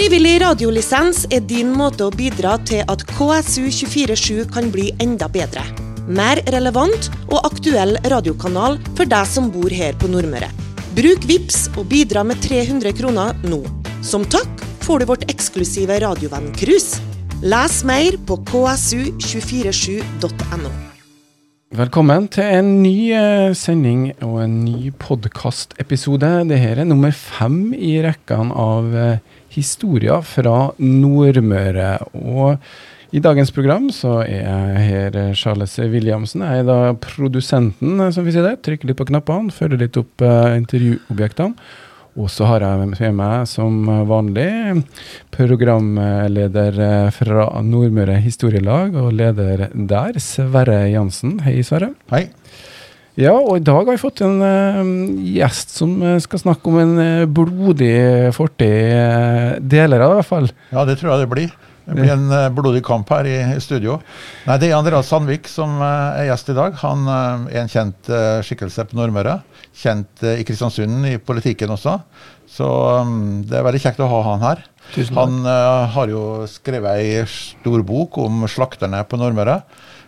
Frivillig radiolisens er din måte å bidra til at KSU247 kan bli enda bedre. Mer relevant og aktuell radiokanal for deg som bor her på Nordmøre. Bruk VIPS og bidra med 300 kroner nå. Som takk får du vårt eksklusive radiovenn-cruise. Les mer på ksu247.no. Velkommen til en ny eh, sending og en ny podkastepisode. Dette er nummer fem i rekken av eh, historier fra Nordmøre. Og i dagens program så er jeg her eh, Charles Williamsen. Jeg er da produsenten, som vi sier det. Trykker litt på knappene, følger litt opp uh, intervjuobjektene. Og så har jeg med meg som vanlig programleder fra Nordmøre Historielag og leder der, Sverre Jansen. Hei, Sverre. Hei. Ja, og i dag har vi fått en uh, gjest som skal snakke om en uh, blodig fortid. deler av det, i hvert fall. Ja, det tror jeg det blir. Det blir en uh, blodig kamp her i, i, studio. Nei, Det er Andreas Sandvik som er gjest i dag. Han er en kjent skikkelse på Nordmøre kjent eh, i Kristiansund i politikken også. Så um, det er veldig kjekt å ha han her. Han uh, har jo skrevet ei stor bok om slakterne på Nordmøre,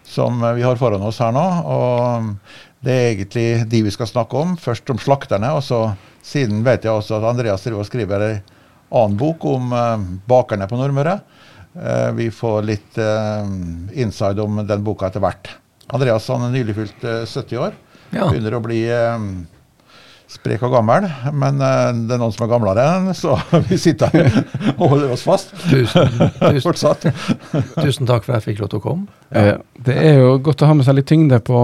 som vi har foran oss her nå. og um, Det er egentlig de vi skal snakke om. Først om slakterne, og så siden vet jeg også at Andreas driver og skriver ei annen bok om uh, bakerne på Nordmøre. Uh, vi får litt inside om den boka etter hvert. Andreas han er nylig fylt 70 år. Ja. Begynner å bli sprek og gammel, men uh, det er noen som er gamlere enn, så vi sitter her og holder oss fast. Tusen, tusen, tusen takk for at jeg fikk lov til å komme. Ja. Det er jo godt å ha med seg litt tyngde på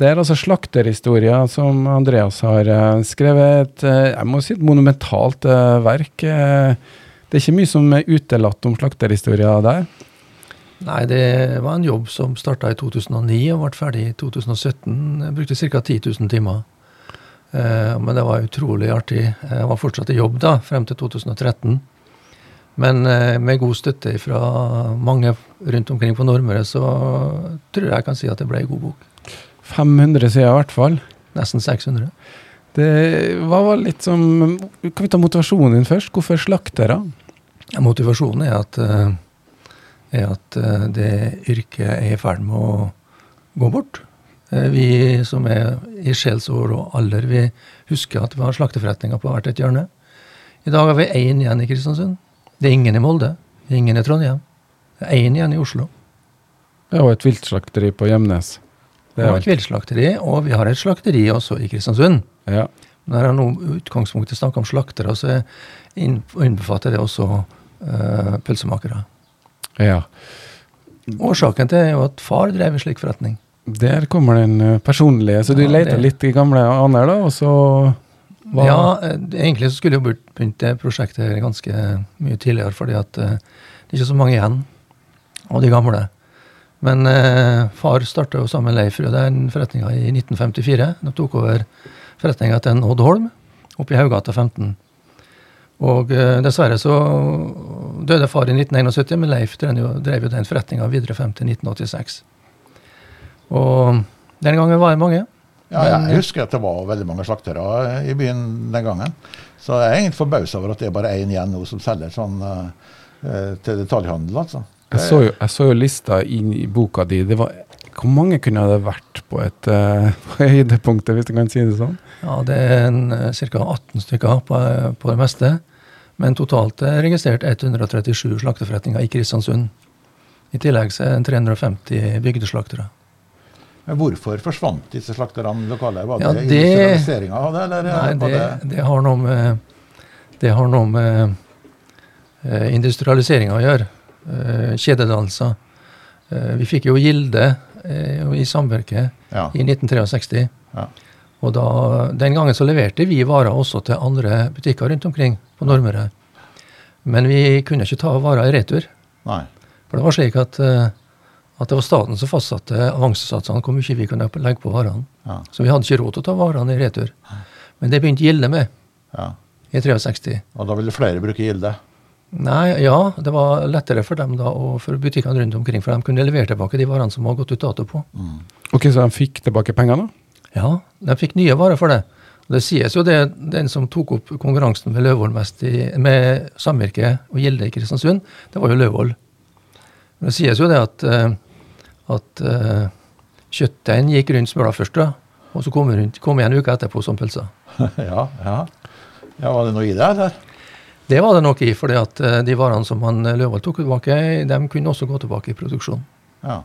Det er altså slakterhistorier som Andreas har uh, skrevet. Et, uh, jeg må si et monumentalt verk. det er ikke mye som er utelatt om slakterhistorier der? Nei, det var en jobb som starta i 2009 og ble ferdig i 2017. Jeg brukte ca. 10 000 timer. Eh, men det var utrolig artig. Jeg var fortsatt i jobb da, frem til 2013. Men eh, med god støtte fra mange rundt omkring på Nordmøre, så tror jeg jeg kan si at det ble en god bok. 500 sider i hvert fall. Nesten 600. Det var litt som Kan vi ta motivasjonen din først? Hvorfor slaktere? Motivasjonen er at, eh, er at det yrket er i ferd med å gå bort. Eh, vi som er i sjelsår og alder, vi husker at vi har slakteforretninger på hvert et hjørne. I dag har vi én igjen i Kristiansund. Det er ingen i Molde. Ingen i Trondheim. Det er én igjen i Oslo. Det er jo et viltslakteri på Gjemnes. Det er et viltslakteri, og vi har et slakteri også i Kristiansund. Ja. Når jeg nå utgangspunktet snakk om slaktere, så innbefatter det også uh, pølsemakere. Ja. Årsaken til det er jo at far drev en slik forretning. Der kommer den eh, personlige. Så du ja, leter litt i gamle aner, da, og så hva? Ja, eh, egentlig så skulle jeg begynt det prosjektet ganske mye tidligere, fordi at uh, det er ikke så mange igjen av de gamle. Men eh, far starta jo sammen med Leif den forretninga i 1954. De tok over forretninga til en Odd Holm oppe i Haugata 15. Og eh, dessverre så døde far i 1971, men Leif drev jo, drev jo den forretninga videre frem til 1986. Og den gangen var det mange. Ja, jeg husker at det var veldig mange slaktere i byen den gangen. Så jeg er egentlig forbausa over at det er bare én igjen nå som selger sånn uh, til detaljhandel. altså. Jeg så, jo, jeg så jo lista inn i boka di. Det var, hvor mange kunne det vært på et uh, høydepunkt, hvis du kan si det sånn? Ja, Det er ca. 18 stykker på, på, det meste. Men totalt er registrert 137 slakteforretninger i Kristiansund. I tillegg så er det 350 bygdeslaktere. Men hvorfor forsvant disse slakterne lokale? Var ja, det, det industrialiseringa av det? Eller nei, det, det, har noe med, det har noe med uh, industrialiseringa å gjøre. Uh, kjededanser. Uh, vi fikk jo Gilde uh, i samvirket ja. i 1963. Ja. Og da, Den gangen så leverte vi varer også til andre butikker rundt omkring på Nordmøre. Men vi kunne ikke ta varer i retur. Nei. For det var slik at uh, at det var staten som fastsatte avansesatsene, hvor mye vi kunne legge på varene. Ja. Så vi hadde ikke råd til å ta varene i retur. Men det begynte Gilde med ja. i 63. Og da ville flere bruke Gilde? Nei, ja, det var lettere for dem da, og for butikkene rundt omkring. For de kunne levere tilbake de varene som var gått ut dato på. Mm. Ok, Så de fikk tilbake pengene? Ja, de fikk nye varer for det. Det sies jo det, den som tok opp konkurransen med Løvold mest i, med samvirket og Gilde i Kristiansund, det var jo Løvold. Det sies jo det at, eh, at uh, kjøttdeigen gikk rundt smøla først, da, og så kom den kom en uke etterpå som pølser. ja, ja. ja, Var det noe i det, eller? Det var det nok i, for de varene som han Løvold tok tilbake, de kunne også gå tilbake i produksjon. Ja.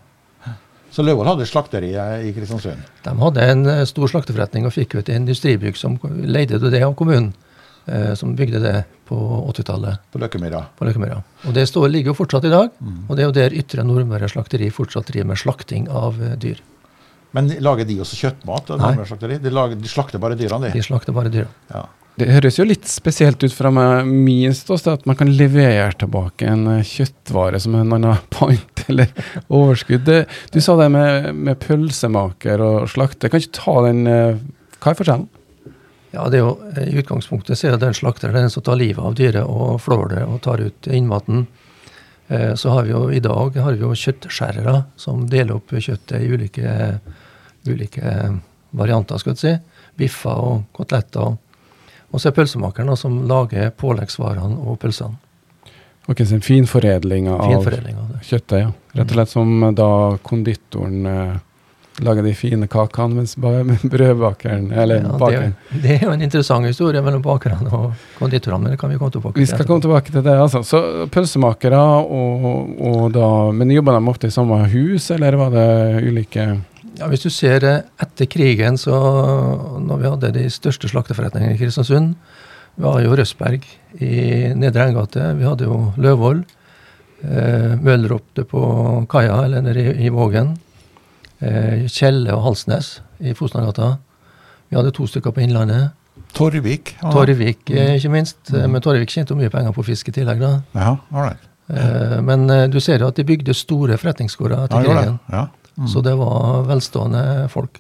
Så Løvold hadde slakteri i Kristiansund? De hadde en eh, stor slakteforretning og fikk et industribygg som leide det av kommunen. Eh, som bygde det på 80-tallet. På Løkkemyra. På Løkkemyra. Og det står, ligger jo fortsatt i dag. Mm. Og det er jo der Ytre Nordmøre slakteri fortsatt driver med slakting av uh, dyr. Men lager de også kjøttmat? Nei. De, lager, de, slakter bare dyrene, de? De slakter bare dyra. Ja. Det høres jo litt spesielt ut fra min ståsted at man kan levere tilbake en eh, kjøttvare som en annen pant eller overskudd. Det, du sa det med, med, pølsemaker og slakter. Kan ikke ta den eh, Hva er forskjellen? Ja, det er jo, I utgangspunktet så er det den slakteren den som tar livet av dyret og flår det og tar ut innmaten. Eh, så har vi jo i dag har vi jo kjøttskjærere som deler opp kjøttet i ulike, ulike varianter, skal vi si. Biffer og koteletter. Og så er pølsemakeren som lager påleggsvarene og pølsene. Ok, så en av, finforedling av kjøttet, ja. Rett og slett som da konditoren eh, lager de fine kakene, mens brødbakeren Eller ja, bakeren. Det, det, er jo en interessant historie mellom bakerne og konditorene, men det kan vi komme tilbake til. Vi skal komme tilbake til det, altså. Så pølsemakere og, og da Men jobber de ofte i samme hus, eller var det ulike ja, Hvis du ser eh, etter krigen, så når vi hadde de største slakteforretningene i Kristiansund Vi hadde jo Røsberg i Nedre Engate, vi hadde jo Løvold. Eh, Mølleropte på kaia, eller nede i, i Vågen. Eh, Kjelle og Halsnes i Fosnagata. Vi hadde to stykker på Innlandet. Torvik. Ja. Torvik, eh, ikke minst. Mm. Men Torvik tjente mye penger på fisk i tillegg. da. Ja, all right. Eh, men du ser jo at de bygde store forretningsgårder etter ja, krigen. Ja. Mm. Så det var velstående folk.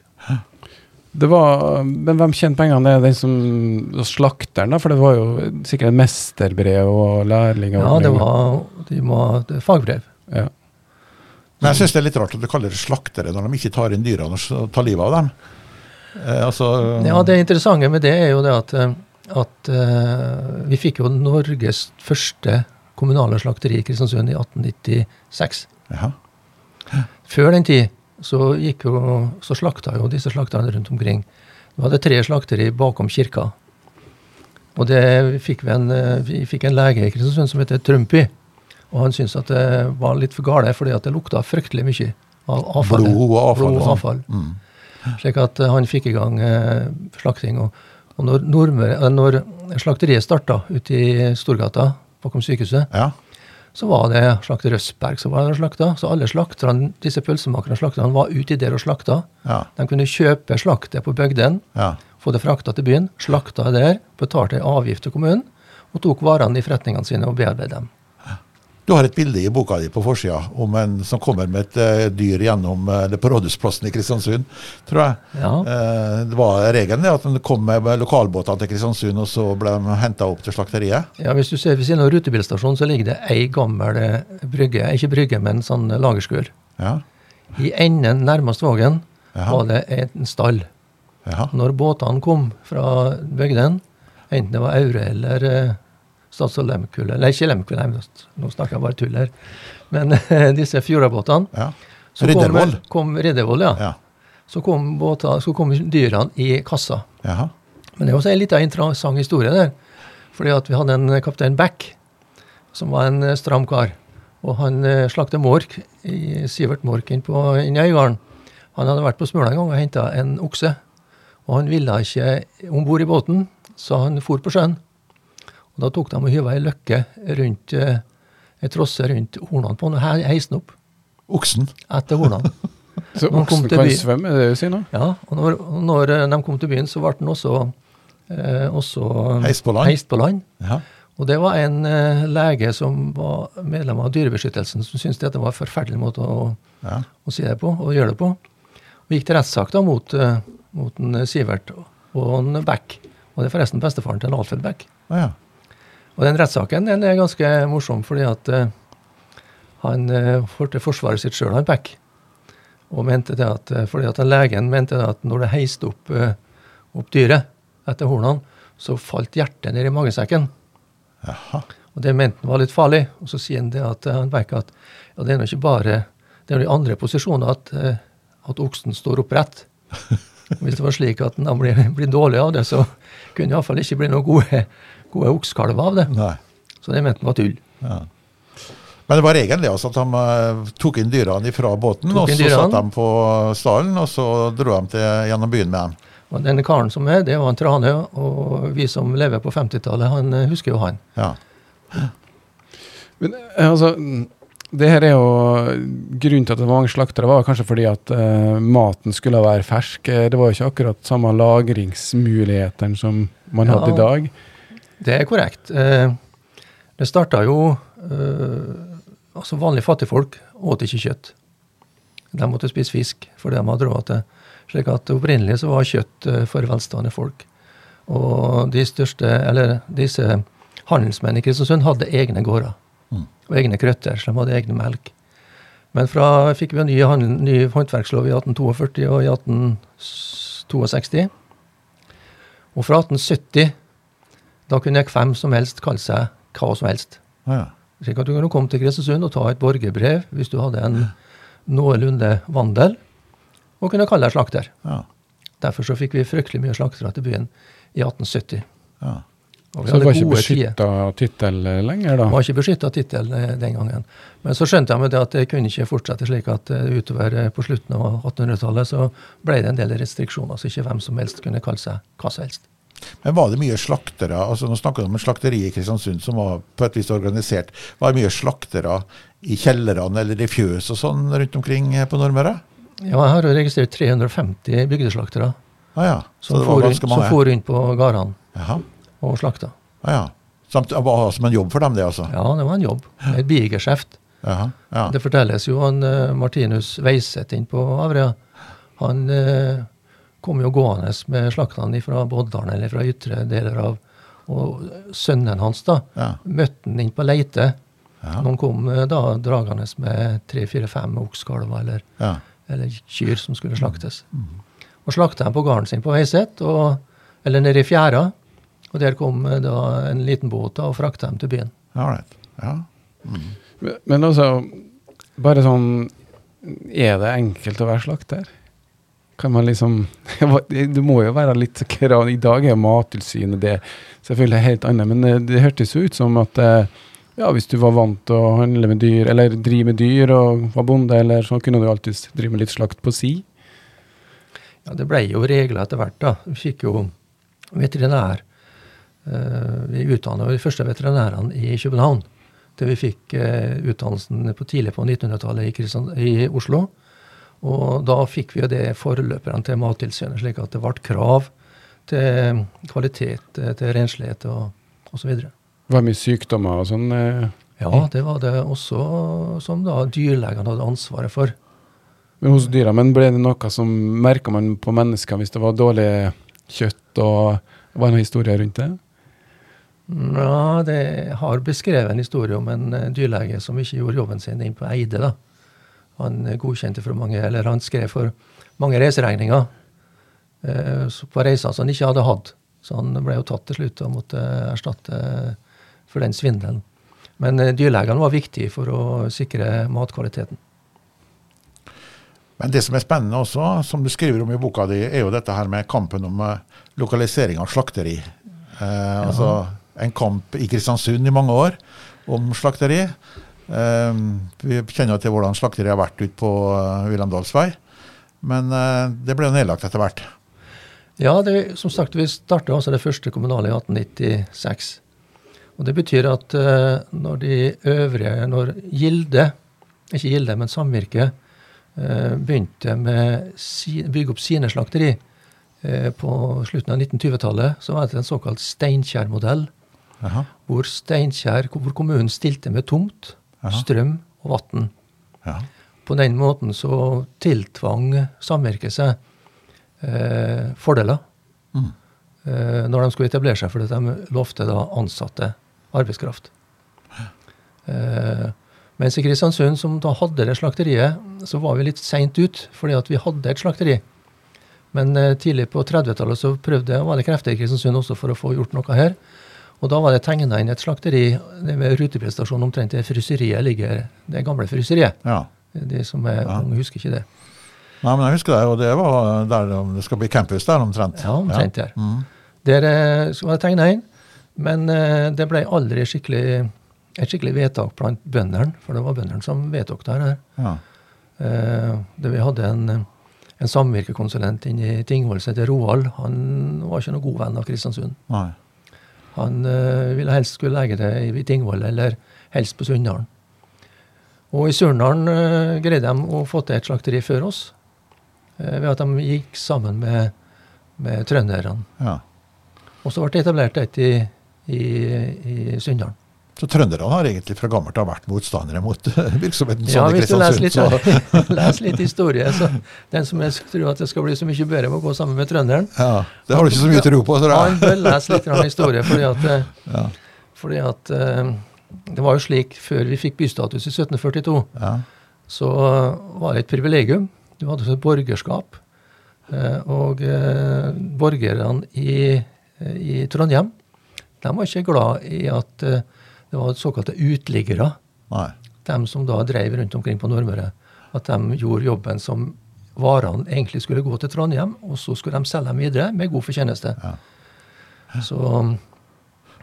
Det var, men hvem tjente pengene? Det er den som slakteren, da? For det var jo sikkert mesterbrev og lærling? ja, det var, de må, det fagbrev. Ja. Men jeg syns det er litt rart at du kaller det slaktere når de ikke tar inn dyrene og tar livet av dem. Eh, altså, ja, Det interessante med det er jo det at, eh, at uh, vi fikk jo Norges første kommunale slakteri i Kristiansund i 1896. Ja. Før den tid så, gikk jo, så slakta jo disse slakterne rundt omkring. Vi hadde tre slakteri bakom kirka. Og det, fikk vi, en, vi fikk en lege i Kristiansund som heter Trumpy. Og han syntes at det var litt for gale, fordi at det lukta fryktelig mye av avfall. Blod og avfall. Blod og avfall. Mm. Slik at uh, han fikk i gang eh, slakting. Og, og når, Nordmøre, uh, når slakteriet starta ute i Storgata bakom sykehuset, ja så var det slakter Røsberg som var der og slakta. Så alle slakterne, disse pølsemakerne slakterne var ute der og slakta. Ja. De kunne kjøpe slaktet på bygdene, ja. få det frakta til byen, slakta der, betalte avgift til kommunen, og tok varene i forretningene sine og bearbeidet dem. Du har et bilde i boka di på forsida om en som kommer med et uh, dyr gjennom uh, det på Rådhusplassen i Kristiansund, tror jeg. Ja. Uh, det var regelen at den kom med lokalbåtene til Kristiansund, og så ble de henta opp til slakteriet? Ja, hvis du ser ved siden av rutebilstasjonen, så ligger det ei gammel brygge, ikke brygge, men sånn lagerskul. Ja. I enden nærmest Vågen var det en stall. Ja. Når båtene kom fra bygdene, enten det var Aure eller Statsråd Lemkulle Nei, ikke Lemkulle, nå snakker jeg bare tull her. Men disse fjordabåtene. Ja. Riddervoll. Kom, kom Riddervoll, ja. ja. Så kom, så kom dyrene i kassa. Jaha. Men det er også en litt interessant historie der. Fordi at vi hadde en kaptein Beck, som var en eh, stram kar. Og han eh, slakte mork, i Sivert Mork inn, på, Øygarden. Han hadde vært på Smøla en gang og henta en okse. Og han ville ikke om bord i båten, så han for på sjøen. Og Da tok de og hyva ei løkke rundt eh, ei trosse rundt hornene på den og heiste den opp. Oksen? Etter hornene. så oksen kan svømme, er det du sier nå? Ja. Og når, når, eh, de kom til byen, så ble den også, eh, også heist på land. Heist på land. Ja. Og det var en eh, lege som var medlem av Dyrebeskyttelsen, som syntes dette var en forferdelig måte å, ja. å si det på, og gjøre det på. Og gikk til rettssak da mot, mot en Sivert og en Beck. Og det er forresten bestefaren til en Alfred Beck. Ja. Og den rettssaken den er ganske morsom, fordi at uh, han uh, forsvaret sitt sjøl, han Beck. Og mente det at, uh, fordi at legen mente det at når det heiste opp, uh, opp dyret etter hornene, så falt hjertet ned i magesekken. Jaha. Og det mente han var litt farlig. Og så sier han det at eh, han merker at ja, det er nå ikke bare det er i andre posisjoner at, eh, at oksen står opprett. Hvis det var slik at han blir, blir dårlig av det, så kunne det iallfall ikke bli noen gode, gode oksekalver av det. Nei. Så det mente han var tull. Ja. Men det var egentlig altså, at de eh, tok inn dyrene fra båten, og så dyrene. satte de på stallen, og så dro de til, gjennom byen med dem. Og denne karen som er, det var en trane, og vi som lever på 50-tallet, han eh, husker jo han. Ja. Men eh, altså, det her er jo Grunnen til at det var mange slaktere, var kanskje fordi at eh, maten skulle være fersk. Det var jo ikke akkurat samme lagringsmulighetene som man hadde i dag. Det er korrekt. Eh, Det starta jo eh, Altså, vanlige fattigfolk åt ikke kjøtt. De måtte spise fisk, for de hadde råd til. Slik at opprinnelig så var kjøtt eh, for velstående folk. Og de største, eller disse handelsmennene i Kristiansund hadde egne gårder. Mm. Og egne krøtter, så de hadde egne melk. Men fra fikk vi en ny, handel, ny håndverkslov i 1842 og i 1862. Og fra 1870 da kunne hvem som helst kalle seg hva som helst. Ja. Slik at du kunne komme til Kristiansund og ta et borgerbrev hvis du hadde en noenlunde vandel, og kunne kalle deg slakter. Ja. Derfor så fikk vi fryktelig mye slaktere til byen i 1870. Ja. Så det var ikke beskytta tittel eh, lenger, da? Det var ikke beskytta tittel eh, den gangen. Men så skjønte jeg med det at det kunne ikke fortsette slik at eh, utover på slutten av 1800-tallet så ble det en del restriksjoner, så ikke hvem som helst kunne kalle seg hva som helst. Men var det mye slaktere altså Nå snakker vi om et slakteri i Kristiansund som var på et vis organisert. Var det mye slaktere i kjellerne eller i fjøs og sånn rundt omkring på Nordmøre? Ja, jeg har registrert 350 bygdeslaktere Ah, ja. Som for som for rundt på gårdene og slakta. Ah, ja. Samt, var som en jobb for dem, det, altså? Ja, det var en jobb. Et bigeskjeft. Ja. Det fortelles jo han eh, Martinus Veiseth inn på Averøya. Han eh, kom jo gående med slaktene fra Boddalen eller fra ytre deler av Og sønnen hans da, Ja. møtte han inn på leite. Ja. Noen kom eh, da dragende med tre-fire-fem okskalver eller, Ja. eller kyr som skulle slaktes. Og slakta dem på gården sin på Veiset, eller nede i fjæra. Og der kom eh, da en liten båt da, og frakta dem til byen. Ja. Ja. Men, men altså, bare sånn Er det enkelt å være slakter? Kan man liksom Det må jo være litt krav. I dag er Mattilsynet det selvfølgelig helt annet, men eh, det hørtes jo ut som at eh, ja, hvis du var vant til å handle med dyr, eller drive med dyr og var bonde, eller så kunne du alltid drive med litt slakt på si. Ja, Det ble jo regler etter hvert. da. Vi fikk jo veterinær. Eh, vi utdanna de første veterinærene i København. Til vi fikk utdannelsen på tidlig på 1900-tallet i, i Oslo. Og da fikk vi jo det forløperne til Mattilsynet, slik at det ble krav til kvalitet, til renslighet og osv. Det var mye sykdommer og sånn. eh, Ja, det var det også som da dyrlegene hadde ansvaret for. Men hos dyra, men ble det noe som merka man på mennesker hvis det var dårlig kjøtt og var det noen historier rundt det? Ja, det har beskrevet en historie om en eh, dyrlege som ikke gjorde jobben sin inn på Eide. da. Han godkjente for mange, eller han skrev for mange reiseregninger eh, på reiser som han ikke hadde hatt. Så han ble jo tatt til slutt og måtte erstatte for den svindelen. Men eh, dyrlegene var viktig for å sikre matkvaliteten. Men det som er spennende også, som du skriver om i boka di, er jo dette her med kampen om eh, lokalisering av slakteri. Eh, Altså en kamp i Kristiansund i mange år om slakteri. Eh, vi kjenner til hvordan slakteriet har vært ute på uh, Wilhelmdalsvei. Men eh, det ble jo nedlagt etter hvert. Ja, det, som sagt, vi starta altså det første kommunale i 1896. Og Det betyr at eh, når de øvrige, når Gilde, ikke Gilde, men samvirket, eh, begynte med å bygge opp sine slakteri eh, på slutten av 1920-tallet, så var det en såkalt Steinkjer-modell, hvor Steinkjer, hvor kommunen stilte med tomt, Strøm og vann. Ja. På den måten så tiltvang samvirket seg eh, fordeler Mm. eh, når de skulle etablere seg, fordi de lovte da ansatte arbeidskraft. Eh, mens i Kristiansund, som da hadde det slakteriet, så var vi litt seint ut, fordi at vi hadde et slakteri. Men eh, tidlig på 30-tallet så prøvde jeg, var det krefter i Kristiansund også for å få gjort noe her. Og da var det tegna inn et slakteri ved ruteprestasjonen omtrent der fryseriet ligger. Det gamle fryseriet. Ja. De som er Ja. unge, husker ikke det. Nei, men jeg husker det, og det var der det skal bli campus der omtrent. Ja, omtrent der. Mm. Der eh, var det tegna inn, men eh, det ble aldri skikkelig, et skikkelig vedtak blant bøndene, for det var bøndene som vedtok det her. Ja. Eh, det vi hadde en, en samvirkekonsulent inne i Tingvoll som heter Roald. Han var ikke noen god venn av Kristiansund. Nei. Han eh, ville helst skulle legge det i Tingvoll, eller helst på Sunndalen. Og i Surndalen uh, greide de å få til et slakteri før oss, eh, ved at de gikk sammen med, med trønderne. Ja. Og så ble det etablert et i, i, i Sunndalen. Så trønderne har egentlig fra gammelt av vært motstandere mot eh, virksomheten Ja, sånn i hvis du leser litt, Så, les litt historie, så den som jeg tror at det skal bli så mye bedre med å gå sammen med trønderen, ja, det har du ikke så mye tro på, tror han bør lese litt historie. fordi at, eh, Ja. fordi at eh, det var jo slik før vi fikk bystatus i 1742, Ja. så var det et privilegium. Du hadde et borgerskap. Og borgerne i, i Trondheim de var ikke glad i at det var såkalte utliggere. Nei. de som da drev rundt omkring på Nordmøre, at de gjorde jobben som varene egentlig skulle gå til Trondheim, og så skulle de selge dem videre med god fortjeneste. Ja. Så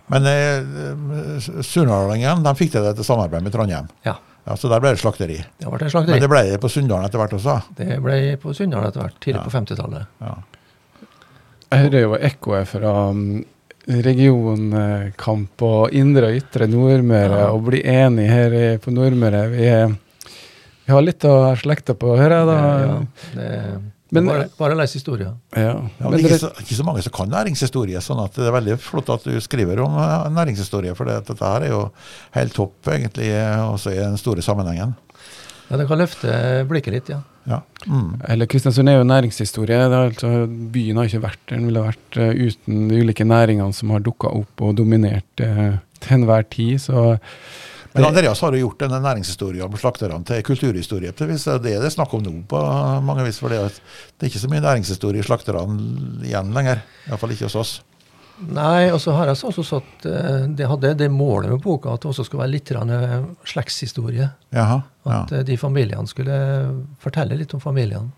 Men eh, Surnadalingen de fikk til dette samarbeidet med Trondheim. ja, Ja, så der ble det slakteri. det ble slakteri. Men det ble det på Sunndalen etter hvert også. Det ble på Sunndalen etter hvert, tidlig Ja. på 50-tallet. Ja. Jeg hører jo ekkoet fra um, regionkamp og indre og ytre Nordmøre, Ja. og bli enig her i, på Nordmøre. Vi, vi har litt av slekta på, hører jeg da. Ja, det, Men- bare, bare les historier. Ja. Ja, men er ikke, så, ikke så mange som kan næringshistorie, sånn at det er veldig flott at du skriver om eh, næringshistorie, for det, dette her er jo helt topp, egentlig, eh, også i den store sammenhengen. Ja, Det kan løfte blikket litt, ja. Ja. Mm. eller Kristiansund er jo næringshistorie. Det altså, byen har ikke vært der den ville vært uh, uten de ulike næringene som har dukka opp og dominert uh, til enhver tid. Så Men Andreas har jo gjort denne næringshistorien om slakterne til kulturhistorie. Hvis et vis. Det er det snakk om nå på mange vis, for det det er ikke så mye næringshistorie i slakterne igjen lenger. Iallfall ikke hos oss. Nei, og så har jeg også satt eh, Det hadde det målet med boka at det også skulle være litt eh, slektshistorie. Jaha. Ja. At eh, de familiene skulle fortelle litt om familiene.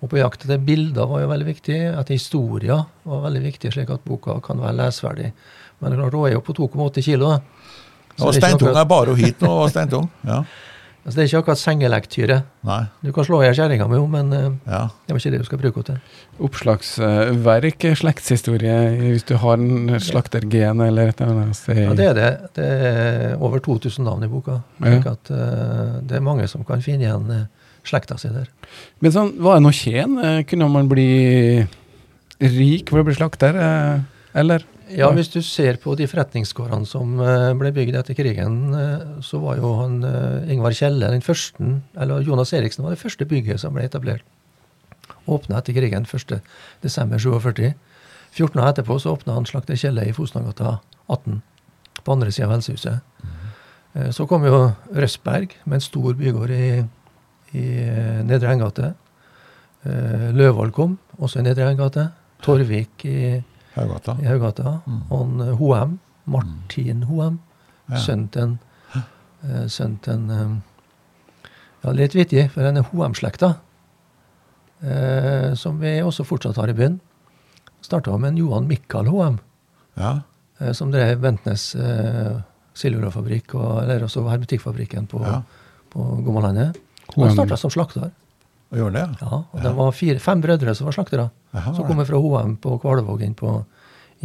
Og på jakt etter bilder var jo veldig viktig. At historier var veldig viktig, slik at boka kan være lesverdig. Men klart, hun er jo på 2,8 kilo. da. Så Og Steintung er bare å hit nå, og Steintung. Ja. Altså, det er ikke akkurat sengelektyre. Nei. Du kan slå i hjel kjerringa med henne, men eh, Ja. det var ikke det du skal bruke henne til. oppslagsverk, slektshistorie, hvis du har en slaktergen eller et eller annet. Så, Ja, det er det. Det er over 2000 navn i boka. Ja. at uh, det er mange som kan finne igjen uh, slekta si der. Men sånn, var det noe tjen? Eh, Kunne man bli rik for å bli slakter, uh, eller? Ja, hvis du ser på de forretningsgårdene som eh, ble bygd etter krigen, eh, så var jo han eh, Ingvar Kjelle den første, eller Jonas Eriksen var det første bygget som ble etablert. Åpna etter krigen 1.12.47. 14 år etterpå så åpna han Slakter Kjelle i Fosnagata 18, på andre sida av Helsehuset. Mm. Så kom jo Røsberg med en stor bygård i, i Nedre Engate. Løvold kom, også i Nedre Engate. Torvik i Haugata. i Haugata. Mm. Og en, eh, Hoem, Martin Hoem, Ja. sønnen til en sønt sønnen til en, eh, Ja, litt vittig, for denne Hoem-slekta, eh, som vi også fortsatt har i byen, starta med en Johan Mikael Hoem, Ja. eh, som drev Ventnes eh, silurafabrikk, og, eller også hermetikkfabrikken på, Ja. på Gommalandet. Han starta som slakter. Og gjorde det? Ja, og Ja. det var fire, fem brødre som var slaktere. Jaha, Som kommer fra Hoem på Kvalvågen inn, på,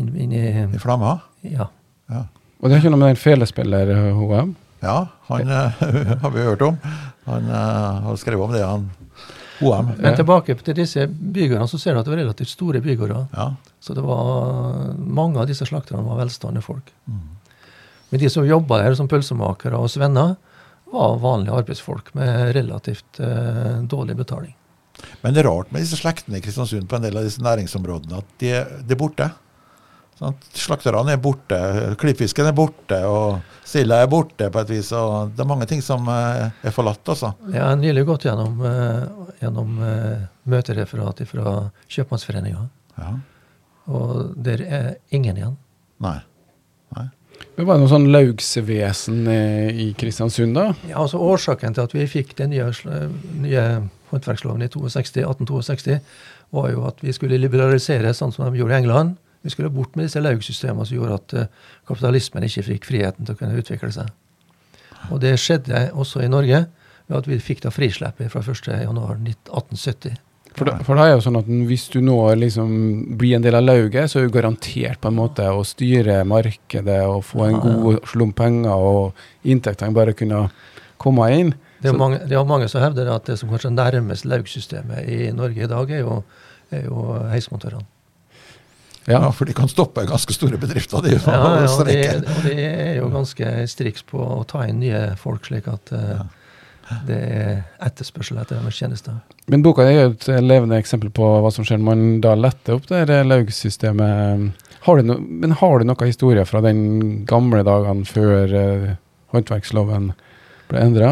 inn, inn i I Flamma? Ja. Ja. Og det er ikke noe med den felespiller HM? Ja, han eh, har vi hørt om. Han eh, har skrevet om det, han OM. Men tilbake til disse bygårdene, så ser du at det var relativt store bygårder. Ja. Så det var, mange av disse slakterne var velstående folk. Men de som jobba der som pølsemakere og svenner, var vanlige arbeidsfolk med relativt uh, dårlig betaling. Men det er rart med disse slektene i Kristiansund på en del av disse næringsområdene, at de, de er borte. Sånn, slakterne er borte, klippfisken er borte, og silda er borte på et vis. og Det er mange ting som eh, er forlatt, altså. Jeg har nylig gått gjennom, eh, gjennom eh, møtereferat fra Kjøpmannsforeninga. Ja. Og der er ingen igjen. Nei. Nei. Men Var det noe sånn laugsvesen i Kristiansund, da? Ja, altså Årsaken til at vi fikk den nye, nye håndverksloven i 62, 1862, var jo at vi skulle liberalisere sånn som de gjorde i England. Vi skulle bort med disse laugsystemene som gjorde at eh, kapitalismen ikke fikk friheten til å kunne utvikle seg. Og det skjedde også i Norge ved at vi fikk da frislippet fra 1.1.1870. For, da, for da er jo sånn at hvis du nå liksom blir en del av lauget, så er du garantert på en måte å styre markedet og få en god slump penger, og inntektene bare kunne komme inn. Det er, Så- mange, det er mange som hevder at det som kanskje nærmest laugsystemet i Norge i dag, er jo, er jo heismontørene. Ja. For de kan stoppe ganske store bedrifter. De, Ja, ja, og de, og de er jo ganske striks på å ta inn nye folk, slik at ja det er etterspørsel etter deres tjenester. Men boka er jo et levende eksempel på hva som skjer når man da letter opp det laugsystemet. Har du no, men har du noen historier fra den gamle dagene før eh, håndverksloven ble endra?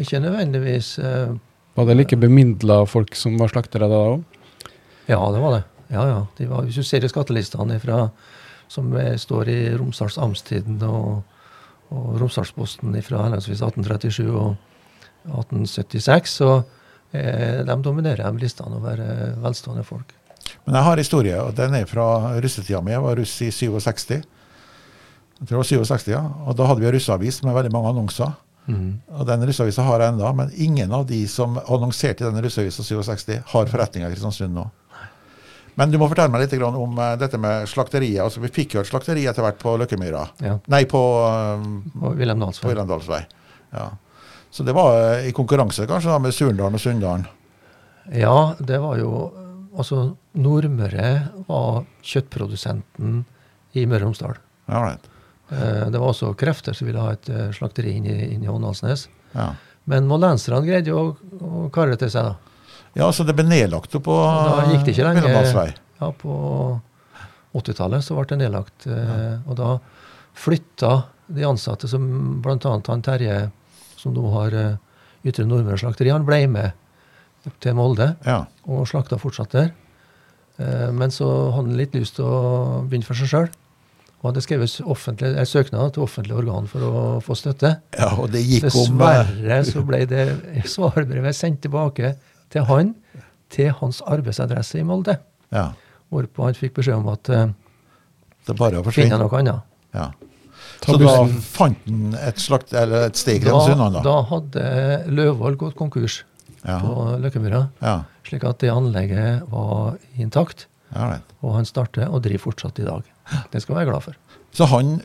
Ikke nødvendigvis eh, Var det like bemidla folk som var slaktere da òg? Ja, det var det. Ja, ja. De var, hvis du ser i skattelistene fra, som står i Romsdals Amtstiden og, og Romsdalsposten fra henholdsvis 1837 og 1876, så eh, de dominerer de listene over eh, velstående folk. Men jeg har historie, og den er fra russetida mi. Jeg var russ i 67. Jeg tror det var 67, ja. Og da hadde vi en russeavis med veldig mange annonser. Og den russeavisa har jeg ennå, men ingen av de som annonserte i den russeavisa 67, har forretninger i Kristiansund nå. Men du må fortelle meg litt om eh, dette med slakteriet. Altså, vi fikk jo et slakteri etter hvert på Løkkemyra. Ja. Nei, på, um, på Wilhelm på Ja. Så det var eh, i konkurranse kanskje da med Surndalen og Sunndalen. Ja, det var jo Altså, Nordmøre var kjøttprodusenten i Møre og Romsdal. Ja, right. Eh, Det var også krefter som ville ha et eh, slakteri inn i, inn i Åndalsnes. ja. Men moldenserne greide jo å, å kare det til seg, da. ja, så det ble nedlagt på Da gikk det ikke lenge. Ja, På 80-tallet så ble det nedlagt. Ja. Og da flytta de ansatte, som bl.a. han Terje, som nå har eh, Ytre Nordmøre slakteri, han ble med til Molde Ja. og slakta fortsatt der. Eh, Men så hadde han litt lyst til å begynne for seg sjøl. Og hadde skrevet offentlig, en søknad til offentlige organ for å få støtte. ja, og det gikk om eh, Dessverre så ble det svarbrevet sendt tilbake til han, til hans arbeidsadresse i Molde. Ja. Hvorpå han fikk beskjed om at uh, Det er bare å finne noe annet. Ja. Så da fant han et, slakt, eller et steg i Kristiansund, da? da hadde Løvvoll gått konkurs Ja. på Løkkemyra, Ja. slik at det anlegget var intakt. ja. Og han starter og driver fortsatt i dag. Det skal vi være glad for. Så han,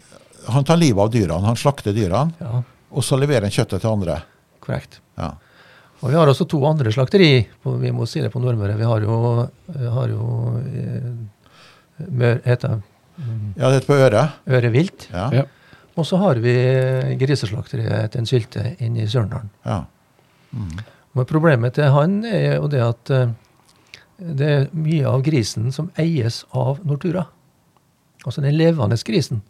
han tar livet av dyrene, han slakter dyrene, Ja, og så leverer han kjøttet til andre. korrekt. Ja. Og vi har også to andre slakteri. På, vi må si det på Nordmøre. Vi har jo, har jo eh, mør, heter det, ja, det heter på Øre. Øre vilt. Ja. Ja. Og så har vi griseslakteriet til en sylte inne i Sørendalen. Ja. Men problemet til han er jo det at eh, det er mye av grisen som eies av Nortura. Altså den levende grisen.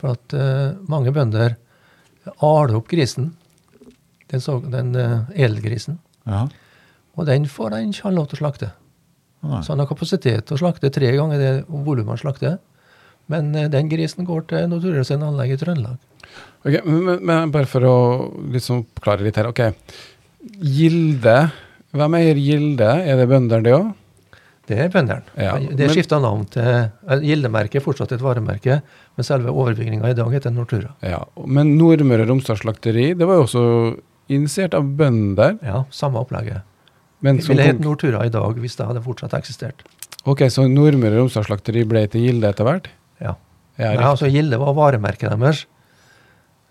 For at uh, mange bønder aler opp grisen, den, så, den uh, edelgrisen, ja. og den får han ikke lov til å slakte. Nei. Så han har kapasitet til å slakte tre ganger det volumet han slakter. Men uh, den grisen går til sin anlegg i Trøndelag. Ok, men, men- bare for å liksom oppklare litt her. ok. Gilde. Hvem eier Gilde? Er det bøndene, det òg? Det er bøndene. Ja, det er skifta navn til eh, Gildemerket er fortsatt et varemerke, men selve overbygninga i dag heter Nortura. Ja. Men Nordmøre Romsdal slakteri, det var jo også initiert av bønder. Ja, samme opplegget. Men Det ville hett Nortura i dag hvis det hadde fortsatt eksistert. ok, så Nordmøre Romsdal slakteri ble til Gilde etter hvert? Ja. Ja, Nei, altså Gilde var varemerket deres.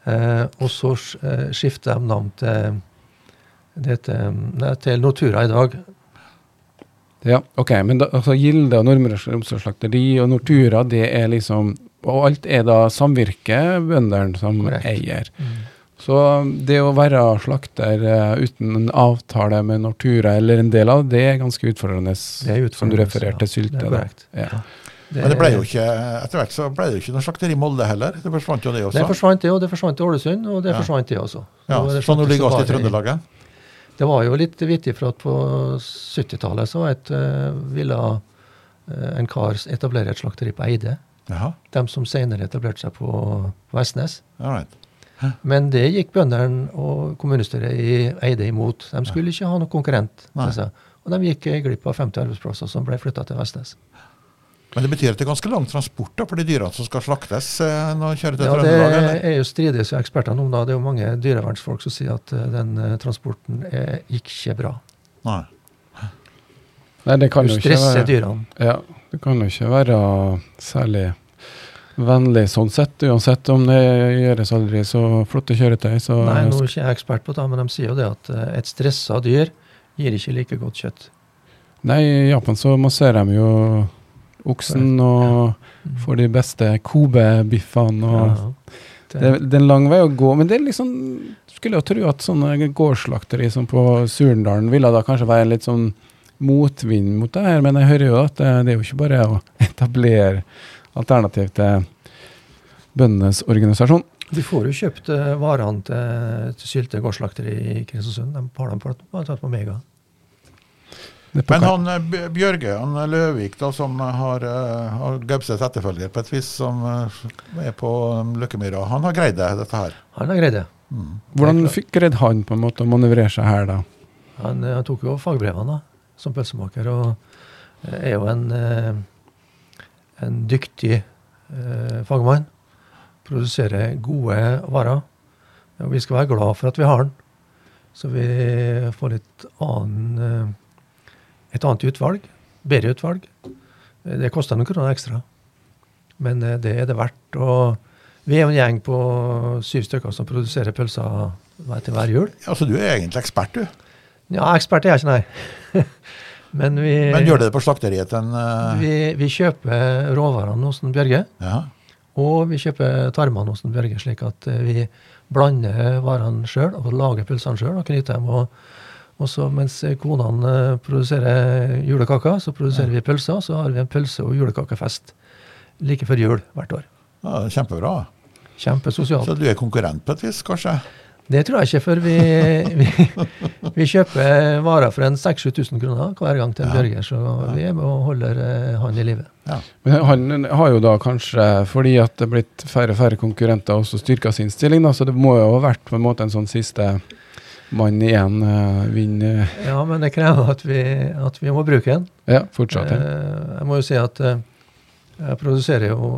Eh, og så eh, skiftet de navn til, det heter, nei, til Nortura i dag. Ja, ok, men da, altså Gilde og Nordmøre og og Nortura, det er liksom Og alt er da samvirkebøndene som Correct. eier. Så det å være slakter uh, uten en avtale med Nortura, eller en del av det, er ganske utfordrende, Det er som du refererte til ja. sylte. Det er. Ja. Men det ble jo ikke, etter hvert så ble det jo ikke noe slakteri i Molde heller. Det forsvant jo det også. Det forsvant det, og det forsvant i Ålesund, og det Ja. forsvant det også. ja, er det så nå ligger alt i Trøndelaget. Det var jo litt vittig, for at på 70-tallet så et, uh, ville uh, en kar etablere et slakteri på Eide. Jaha. De som senere etablerte seg på Vestnes. Right. Men det gikk bøndene og kommunestyret i Eide imot. De skulle ikke ha noen konkurrent. Seg. Og de gikk glipp av 50 arbeidsplasser som ble flytta til Vestnes. Men det betyr at det er ganske lang transport da, for de dyrene som skal slaktes eh, når kjører til Ja, det Trøndelag? er jo strides jo ekspertene om. da. Det er jo mange dyrevernsfolk som sier at eh, den eh, transporten er ikke bra. Nei. Nei, det kan Du jo ikke stresser være dyrene. Ja, det kan jo ikke være særlig vennlig sånn sett, uansett om det gjøres aldri så flotte kjøretøy. Så Nei, nå er ikke jeg ekspert på det, men de sier jo det at et stressa dyr gir ikke like godt kjøtt. Nei, i Japan så masserer de jo oksen og får de beste Kobe-biffene. og det, det er en lang vei å gå, men det er liksom skulle jo tro at sånne gårdsslakteri som på Surendalen ville da kanskje være litt sånn motvind mot det her, men jeg hører jo at det, det er jo ikke bare å etablere alternativ til bøndenes organisasjon. Du får jo kjøpt eh, varene til, til Sylte gårdsslakteri i Kristiansund. De har på, tatt på Mega. Men han eh, Bjørge han eh, Løvik, da, som har, uh, har Gaupses etterfølger på et vis, som eh, er på um, Løkkemyra, han har greid det, dette her. Han har greid det. Hvordan er fikk greid han på en måte å manøvrere seg her, da? Han, eh, han tok jo fagbrevene da, som pølsemaker, og eh, er jo en, eh, en dyktig eh, fagmann. Produserer gode varer. Og vi skal være glad for at vi har den. Så vi får litt annen, eh, et annet utvalg. Bedre utvalg. Det koster noen kroner ekstra. Men eh, det er det verdt. Og vi er jo en gjeng på syv stykker som produserer pølser til hver jul. Altså, du er egentlig ekspert, du. Ja, ekspert er jeg ikke, nei. Men vi, Men gjør det på slakteriet til en uh... vi, vi kjøper råvarene hos Bjørge, Ja. og vi kjøper tarmene hos Bjørge, slik at eh, vi blander varene sjøl og lager pølsene sjøl og knyter dem. Og, og så mens konene eh, produserer julekaker, så produserer vi pølser. Så har vi en pølse- og julekakefest like før jul hvert år. ja, Kjempebra. Kjempesosialt. Så du er konkurrent på et vis, kanskje? Det tror jeg ikke, for vi, vi, vi kjøper varer for en 6000-7000 kroner hver gang til en Ja. Bjørger, så vi er med og holder eh, han i live. Ja. Men han har jo da kanskje, fordi at det er blitt færre og færre konkurrenter, også styrka sin stilling, da, så det må jo ha vært på en måte en sånn siste mann igjen uh, vinner Ja, men det krever at vi, at vi må bruke den. Ja, fortsatt. ja. Uh, jeg må jo si at uh, jeg produserer jo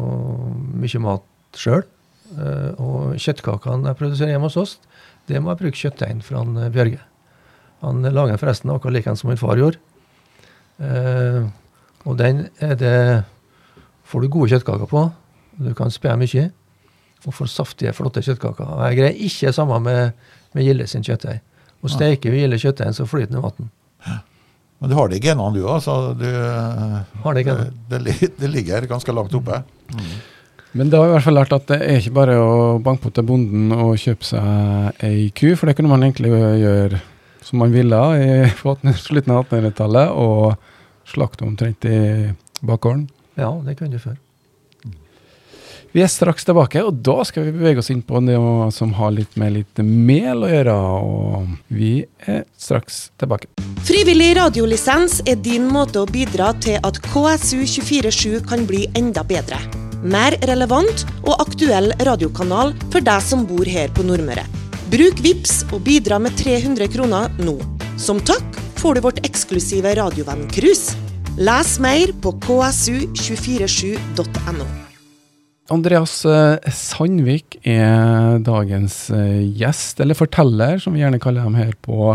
mye mat sjøl. og kjøttkakene jeg produserer hjemme hos oss, det må jeg bruke kjøttdeigen fra han eh, Bjørge. Han lager forresten akkurat like en som min far gjorde. Eh, og den er det får du gode kjøttkaker på. Du kan spe mye. Og får saftige, flotte kjøttkaker. Jeg greier ikke sammen samme med, med Gilde sin kjøttdeig. Og steker vi Gilde kjøttdeigen, så flyter den i vann. Men du har det i genene, du òg, så du, Har det genene. det, det ligger ganske langt oppe. Men da har vi i hvert fall lært at det er ikke bare å banke på til bonden og kjøpe seg ei ku, for det kunne man egentlig gjøre som man ville i på 18 slutten av 1800-tallet, og slakte omtrent i bakgården. Ja, det kunne du før. Vi er straks tilbake, og da skal vi bevege oss inn på det som har litt med litt mel å gjøre. Og vi er straks tilbake. Frivillig radiolisens er din måte å bidra til at KSU247 kan bli enda bedre. Mer relevant og aktuell radiokanal for deg som bor her på Nordmøre. Bruk VIPS og bidra med 300 kroner nå. Som takk får du vårt eksklusive radiovenn-cruise. Les mer på ksu247.no. Andreas eh, Sandvik er dagens eh, gjest, eller forteller, som vi gjerne kaller dem her på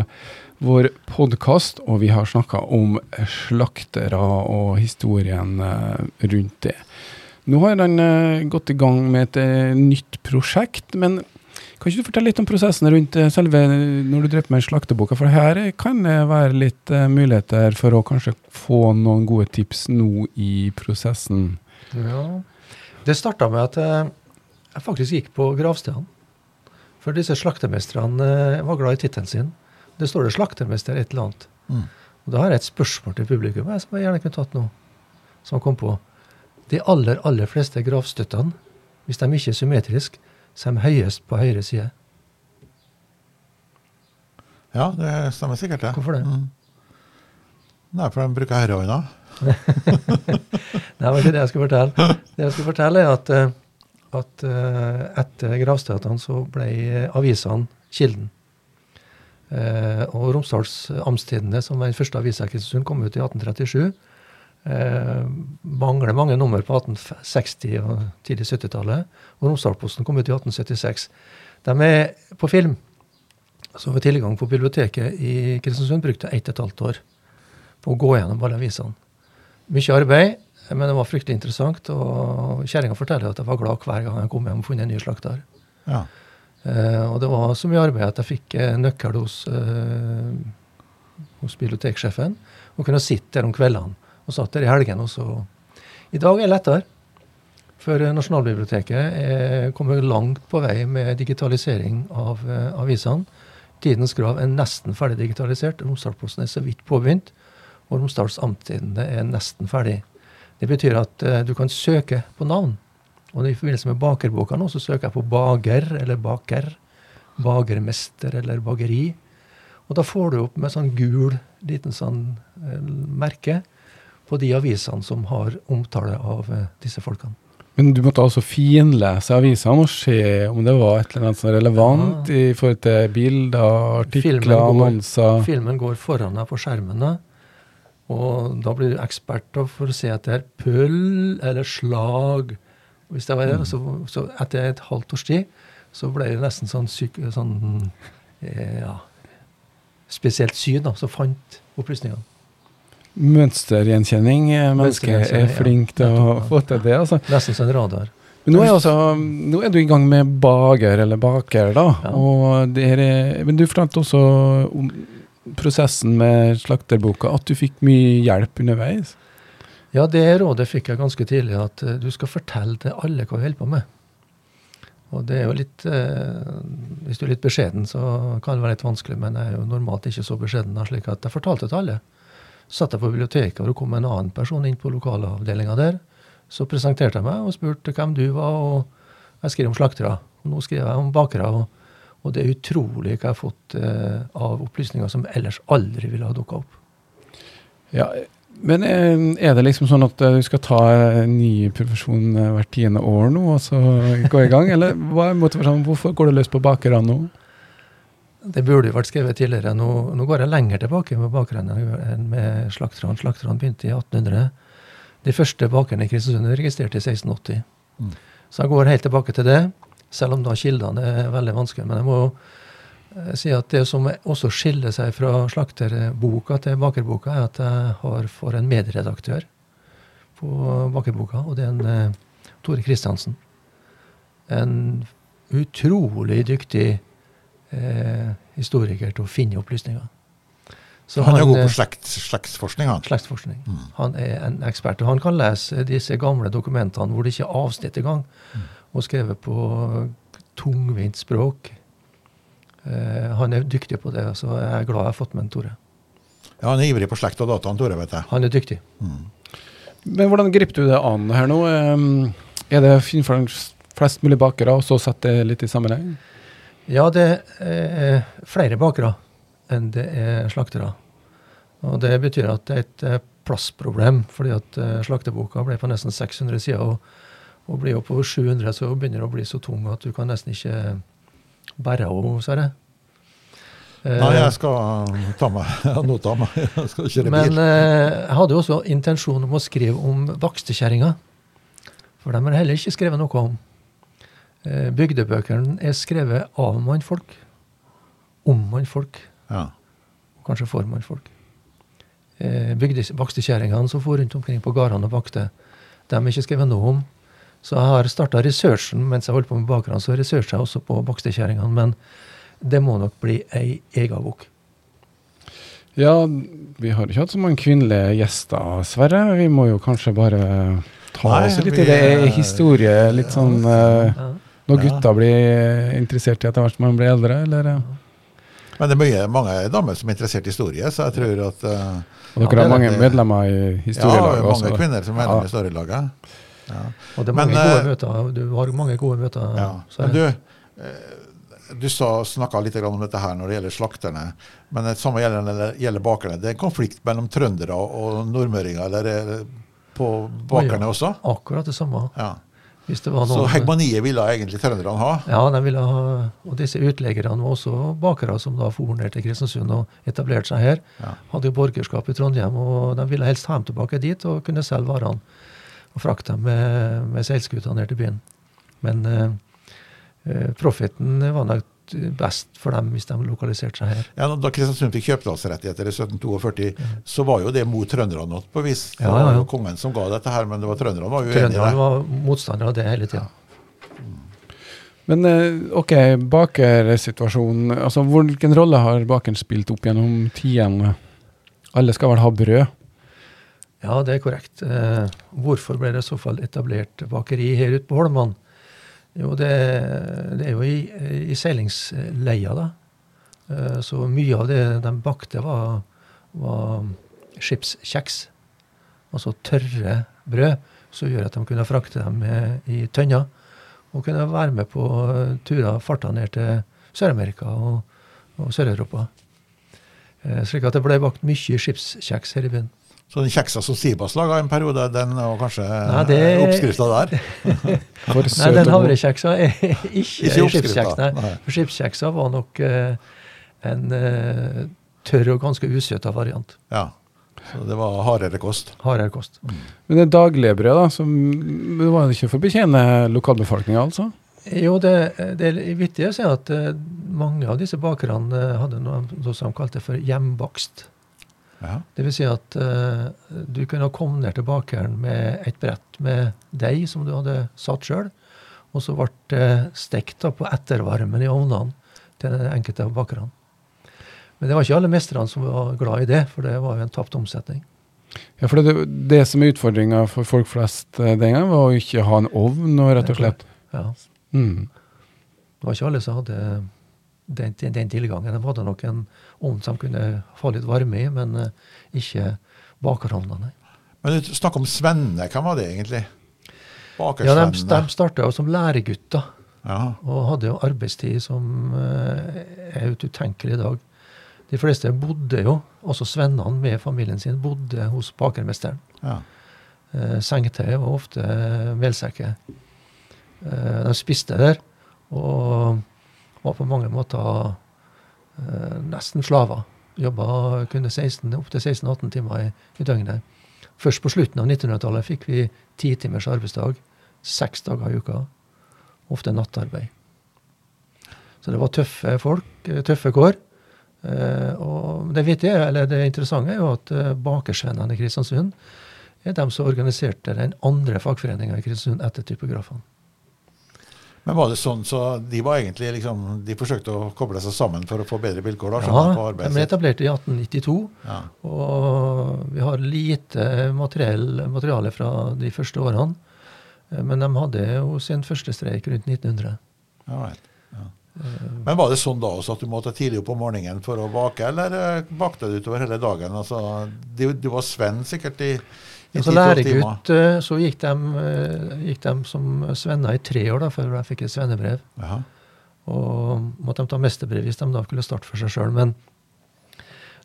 vår podkast. Og vi har snakka om slaktere og historien eh, rundt det. Nå har han gått i gang med et nytt prosjekt, men kan ikke du fortelle litt om prosessen rundt selve når du drev med slakteboka? For her kan det være litt muligheter for å kanskje få noen gode tips nå i prosessen. Ja. Det starta med at jeg faktisk gikk på gravstedene. For disse slaktermestrene eh, var glad i tittelen sin. Det står det 'slaktermester' et eller annet. Mm. Og Da har jeg et spørsmål til publikum jeg som jeg gjerne kunne tatt nå. Som kom på. De aller, aller fleste gravstøttene, hvis de ikke er symmetriske, så er de høyest på høyre side. Ja, det stemmer sikkert, det. Hvorfor det? Mm. Nei, for de bruker heroina. var ikke det jeg skal fortelle. Det jeg skal fortelle, er at, eh, at eh, etter gravstøtene så ble avisene Kilden. Eh, og Romsdals Amtstidende, som var den første avisa i Kristiansund, kom ut i 1837. Eh, mangler mange nummer på 1860- og tidlig 70-tallet. Og Romsdalsposten kom ut i 1876. De er på film. Så ved tilgang på biblioteket i Kristiansund brukte ett og et halvt år på å gå gjennom alle avisene. Mye arbeid, men det var fryktelig interessant. Og kjerringa forteller at jeg var glad hver gang jeg kom hjem og funnet en ny slakter. Ja. Eh, og det var så mye arbeid at jeg fikk nøkkel hos, eh, hos biblioteksjefen og kunne sitte der om kveldene. Og satt der i helgene også. I dag er det lettere. For Nasjonalbiblioteket er kommet langt på vei med digitalisering av eh, avisene. Tidens Grav er nesten ferdig digitalisert. Romsdalsposten er så vidt påbegynt. Og Romsdals Amtstidende er nesten ferdig. Det betyr at eh, du kan søke på navn. Og i forbindelse med bakerboka nå, så søker jeg på bager eller baker. Bagermester eller bageri. Og da får du opp med sånn gul liten sånn eh, merke på de avisene som har omtale av eh, disse folkene. Men du måtte altså finlese avisene og se om det var et eller annet som relevant relevant i forhold til bilder, artikler, Filmen går- annonser. Filmen går foran deg på skjermene. Og da blir du ekspert for å se etter pøll eller slag. Hvis det var det, så, så etter et halvt års tid så ble det nesten sånn, syk, sånn eh, ja, spesielt syn da, som fant opplysningene. Mønstergjenkjenning. eh, Mennesket er flink til å få til det. altså. Nesten som en radar. Men nå er, også, nå er du i gang med bager eller baker, da. Ja. Og det er, men du fortalte også om prosessen med slakterboka, at du fikk mye hjelp underveis. Ja, det rådet fikk jeg ganske tidlig, at eh, du skal fortelle til alle hva du holder på med. Og det er jo litt eh, Hvis du er litt beskjeden, så kan det være litt vanskelig, men jeg er jo normalt ikke så beskjeden, slik at jeg fortalte til alle. Så satt jeg på biblioteket, og det kom en annen person inn på lokalavdelinga der. Så presenterte jeg meg og spurte hvem du var, og jeg skrev om slaktere. Og nå skriver jeg om bakere. Og, og det er utrolig hva jeg har fått eh, av opplysninger som ellers aldri ville ha dukka opp. Ja, men eh, er det liksom sånn at eh, du skal ta en ny profesjon eh, hvert tiende år nå, og så gå i gang? Eller hva er motivasjonen? Hvorfor går du løs på bakerne nå? Det burde jo vært skrevet tidligere. Nå, nå går jeg lenger tilbake med bakerne enn med slakterne. Slakterne begynte i 1800. De første bakerne i Kristiansund er registrert i 1680. Mm. Så jeg går helt tilbake til det, selv om da kildene er veldig vanskelig. Men jeg må jo si at det som også skiller seg fra slakterboka til bakerboka, er at jeg har for en medredaktør på bakerboka, og det er en eh, Tore Kristiansen. En utrolig dyktig eh, historiker til å finne opplysninger. Så Han er god eh, på slekt, slektsforskning, han. slektsforskning. Mm. Han er en ekspert. og Han kan lese disse gamle dokumentene hvor det ikke er avsnitt engang, Mm. Og skrevet på tungvint språk. Eh, han er dyktig på det, så jeg er glad jeg har fått med en Tore. Ja, Han er ivrig på slekt og data, han Tore, vet jeg. Han er dyktig. Men hvordan griper du det an her nå? Er det å for flest mulig bakere, og så sette det litt i sammenheng? Ja, det er flere bakere enn det er slaktere. Og det betyr at det er et plassproblem, fordi at eh, slakteboka ble på nesten 600 sider. Og, og blir oppover 700, så begynner det å bli så tung at du kan nesten ikke bære henne, Sverre. Eh, Nei, jeg skal ta meg meg. Jeg skal kjøre bil. Men jeg hadde også intensjon om å skrive om vakstekjerringa. For dem jeg heller ikke skrevet noe om. Eh, bygdebøkene er skrevet av mannfolk, om mannfolk, Ja. og kanskje for mannfolk. Eh, Vakstekjerringene som for rundt omkring på gårdene og vakte, dem er ikke skrevet noe om. Så jeg har starta researchen mens jeg holdt på med bakerne, så researcher jeg også på bakstekjerringene. Men det må nok bli ei ega bok. Ja, vi har ikke hatt så mange kvinnelige gjester, Sverre. Vi må jo kanskje bare ta Nei, oss litt i det. Er eh, historie litt sånn eh, Ja. Når Ja. gutta blir interessert i etter hvert som man blir eldre, eller? eh? Men det er mye, mange damer som er interessert i historie, så jeg tror at uh, Og Ja, dere har mange medlemmer i historielaget Ja, historielaget mange også? kvinner som er medlemmer i historielaget. Ja. Og det er Men, mange gode eh, møter. Du har mange gode møter. Ja. Men du, eh, Du snakka litt om dette her når det gjelder slakterne, men det samme gjelder, gjelder bakerne. Det er en konflikt mellom trøndere og nordmøringer eller på bakerne ja, også? Akkurat det samme. Ja. Noen, så hegemoniet ville egentlig trønderne ha? Ja, de ville ha, og disse utleggerne var også bakere som da for ned til Kristiansund og etablerte seg her. Ja. Hadde jo borgerskap i Trondheim, og de ville helst ha dem tilbake dit og kunne selge varene og frakte dem med, med seilskuta ned til byen. Men eh, eh, profiten var nok best for dem hvis de lokaliserte seg her. Ja, Da Kristiansund fikk kjøpedalsrettigheter i 1742, ja. så var jo det mot trønderne på vis. Det ja, ja, ja. kongen som ga dette her, men det var trønderne var uenige i det. Trønderne var motstandere av det hele tida. Men eh, ok, bakersituasjonen. Altså, hvilken rolle har bakeren spilt opp gjennom tidene? Alle skal vel ha brød? Ja, det er korrekt. Eh, hvorfor ble det i så fall etablert bakeri her ute på Holman? Jo, det, det, er jo i, i seilingsleia, da. Eh, så mye av det de bakte, var, var skipskjeks. Altså tørre brød som gjør at de kunne frakte dem i tønner. Og kunne være med på turer, farta ned til Sør-Amerika og, og Sør-Europa. Eh, slik at det ble bakt mye skipskjeks her i byen. Så den kjeksa som Sibas laga en periode, den var kanskje Nei, det... oppskrifta der? nei, den havrekjeksa er ikke, ikke skipskjeks. Nei. For skipskjeksa var nok uh, en uh, tørr og ganske usøta variant. Ja. Så det var hardere kost? Hardere kost. Mm. Men det daglige brød, da, som, det var ikke for å betjene lokalbefolkninga, altså? Jo, det, det er vittig å si at uh, mange av disse bakerne hadde noe som de kalte for hjembakst. Ja. Det vil si at uh, du kunne komme ned til bakeren med et brett med deig som du hadde satt sjøl, og så ble det stekt på ettervarmen i ovnene til den enkelte av bakerne. Men det var ikke alle mesterne som var glad i det, for det var jo en tapt omsetning. Ja, for det, det som er utfordringa for folk flest eh, den gangen, var å ikke ha en ovn, og rett og slett. Ja. Mm. Det var ikke alle som hadde den, den, tilgangen. De hadde nok en ovn de kunne få litt varme i, men uh, ikke bakerovnene. Men du snakker om svennene. Hvem var det egentlig? Ja, De, de starta som læregutter. Ja. Og hadde jo arbeidstid som uh, er utenkelig i dag. De fleste bodde jo, også svennene med familien sin, bodde hos bakermesteren. Ja. Uh, sengetøy var ofte melsekker. Uh, de spiste der. Og var på mange måter eh, nesten slaver. Jobba kunne 16, opptil 16-18 timer i, i, døgnet. Først på slutten av 1900-tallet fikk vi ti timers arbeidsdag. Seks dager i uka. Ofte nattarbeid. Så det var tøffe folk, eh, tøffe kår. Eh, og det, vittige, eller det interessante er jo at eh, bakersvennene i Kristiansund er de som organiserte den andre fagforeninga i Kristiansund etter typografene. Men var det sånn så de var egentlig liksom, de forsøkte å koble seg sammen for å få bedre vilkår? da, Ja, de ble etablert i 1892. Ja. Og vi har lite materiale fra de første årene. Men de hadde jo sin første streik rundt 1900. Ja, vel. Ja. Men var det sånn da også at du måtte tidlig opp om morgenen for å bake, eller eh, bakte du utover hele dagen? Altså, du, du var Sven sikkert i som læregutt eh, så gikk de, eh, gikk de som svenner i tre år da, før de fikk et svennebrev. Aha. Og måtte de ta mesterbrev hvis de da skulle starte for seg sjøl. Men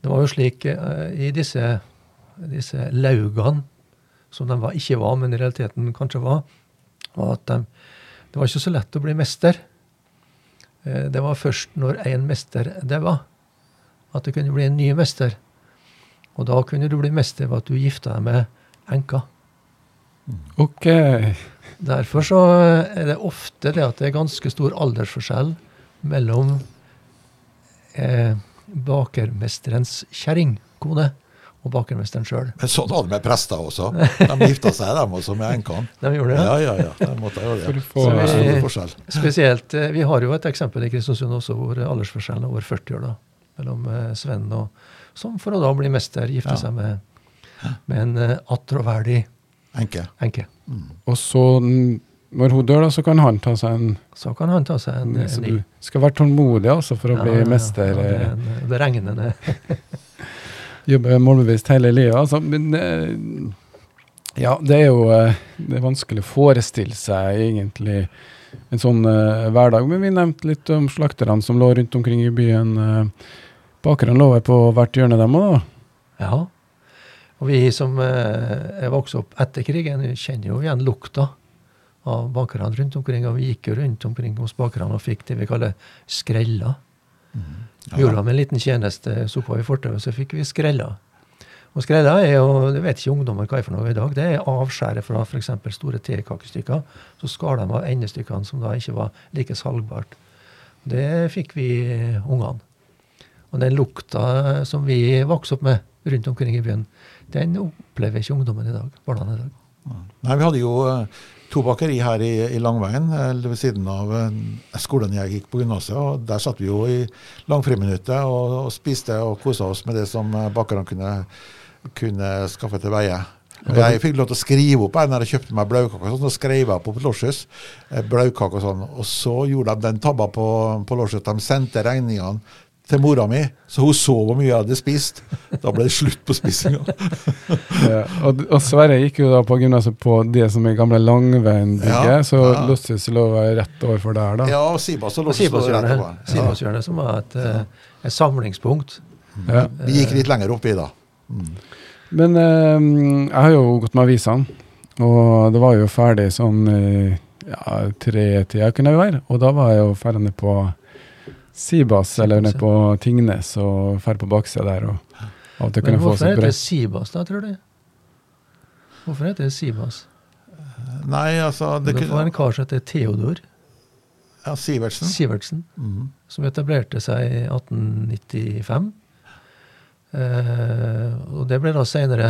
det var jo slik eh, i disse, disse laugene, som de var, ikke var, men i realiteten kanskje var, var at de, det var ikke så lett å bli mester. Det var først når en mester daua, at det kunne bli en ny mester. Og da kunne du bli mester ved at du gifta deg med enka. Ok. Derfor så er det ofte det at det er ganske stor aldersforskjell mellom eh, bakermesterens kjerringkone og bakermesteren sjøl. Men sånn var det med prester også. De gifta seg, dem også, med enkene. De gjorde det? Ja, ja, ja. De måtte gjøre det. For vi, spesielt, eh, vi har jo et eksempel i Kristiansund også hvor aldersforskjellen er over 40 år. da, Mellom eh, Sven og Som for å da bli mester gifte ja. seg med med en uh, attråverdig enke. enke. Mm. Og så, når hun dør, da, så kan han ta seg en Så kan han ta seg en, Så du skal være tålmodig altså, for å ja, bli mester? Ja, det, en, eh. det regner ned. Jobbe målbevisst hele livet. Altså, men uh, ja, det er jo uh, det er vanskelig å forestille seg egentlig en sånn uh, hverdag. Men vi nevnte litt om slakterne som lå rundt omkring i byen. Uh, bakerne lå på hvert hjørne, dem òg? Ja. Og vi som uh, er vokst opp etter krigen, kjenner jo igjen lukta av bakerne rundt omkring. Og vi gikk jo rundt omkring hos bakerne og fikk det vi kaller skrella. Mm. Ja. Gjorde dem en liten tjeneste, sopa i fortauet, så fikk vi skrella. Og skrella er jo, det vet ikke ungdommer hva er for noe i dag, det er avskjæret fra f.eks. store tekakestykker. Så skar de av endestykkene som da ikke var like salgbart. Det fikk vi ungene. Og den lukta som vi vokste opp med rundt omkring i byen, den opplever ikke ungdommen i dag. barna i dag. Nei, Vi hadde jo eh, to bakeri her i, i Langveien, ved siden av eh, skolen jeg gikk på gymnaset. og Der satt vi jo i langfriminuttet og, og spiste og kosa oss med det som eh, bakerne kunne kunne skaffe til veie. Jeg fikk lov til å skrive opp når jeg kjøpte meg blaukake. Sånn, så skrev jeg på Losjes eh, og sånn. Og så gjorde de den tabba på, på Losjes. De sendte regningene til mora mi, så hun så hvor mye jeg hadde spist. Da ble det slutt på spisinga. ja, og, og, Sverre gikk jo da på gymnaset på det som er gamle Langveien-bygget, ja, så ja. Losjes lå rett overfor der, da. Ja, og Sibas og Losjes lå rett over. Sibashjørnet, ja. som var et, eh, et samlingspunkt. Ja. Vi gikk litt lenger oppi da. Mm. Men eh, jeg har jo gått med avisene, og det var jo ferdig sånn ja, tre-tida kunne det være. Og da var jeg jo ferdig på Sibas, eller nede på Tingnes, og drar på baksida der. og av og til kunne få seg Hvorfor heter det Sibas, da, tror du? Hvorfor heter det Sibas? Nei, altså Det, det var en kar som heter Theodor. Ja, Sivertsen. Sivertsen mm. Som etablerte seg i 1895. Eh, og det ble da senere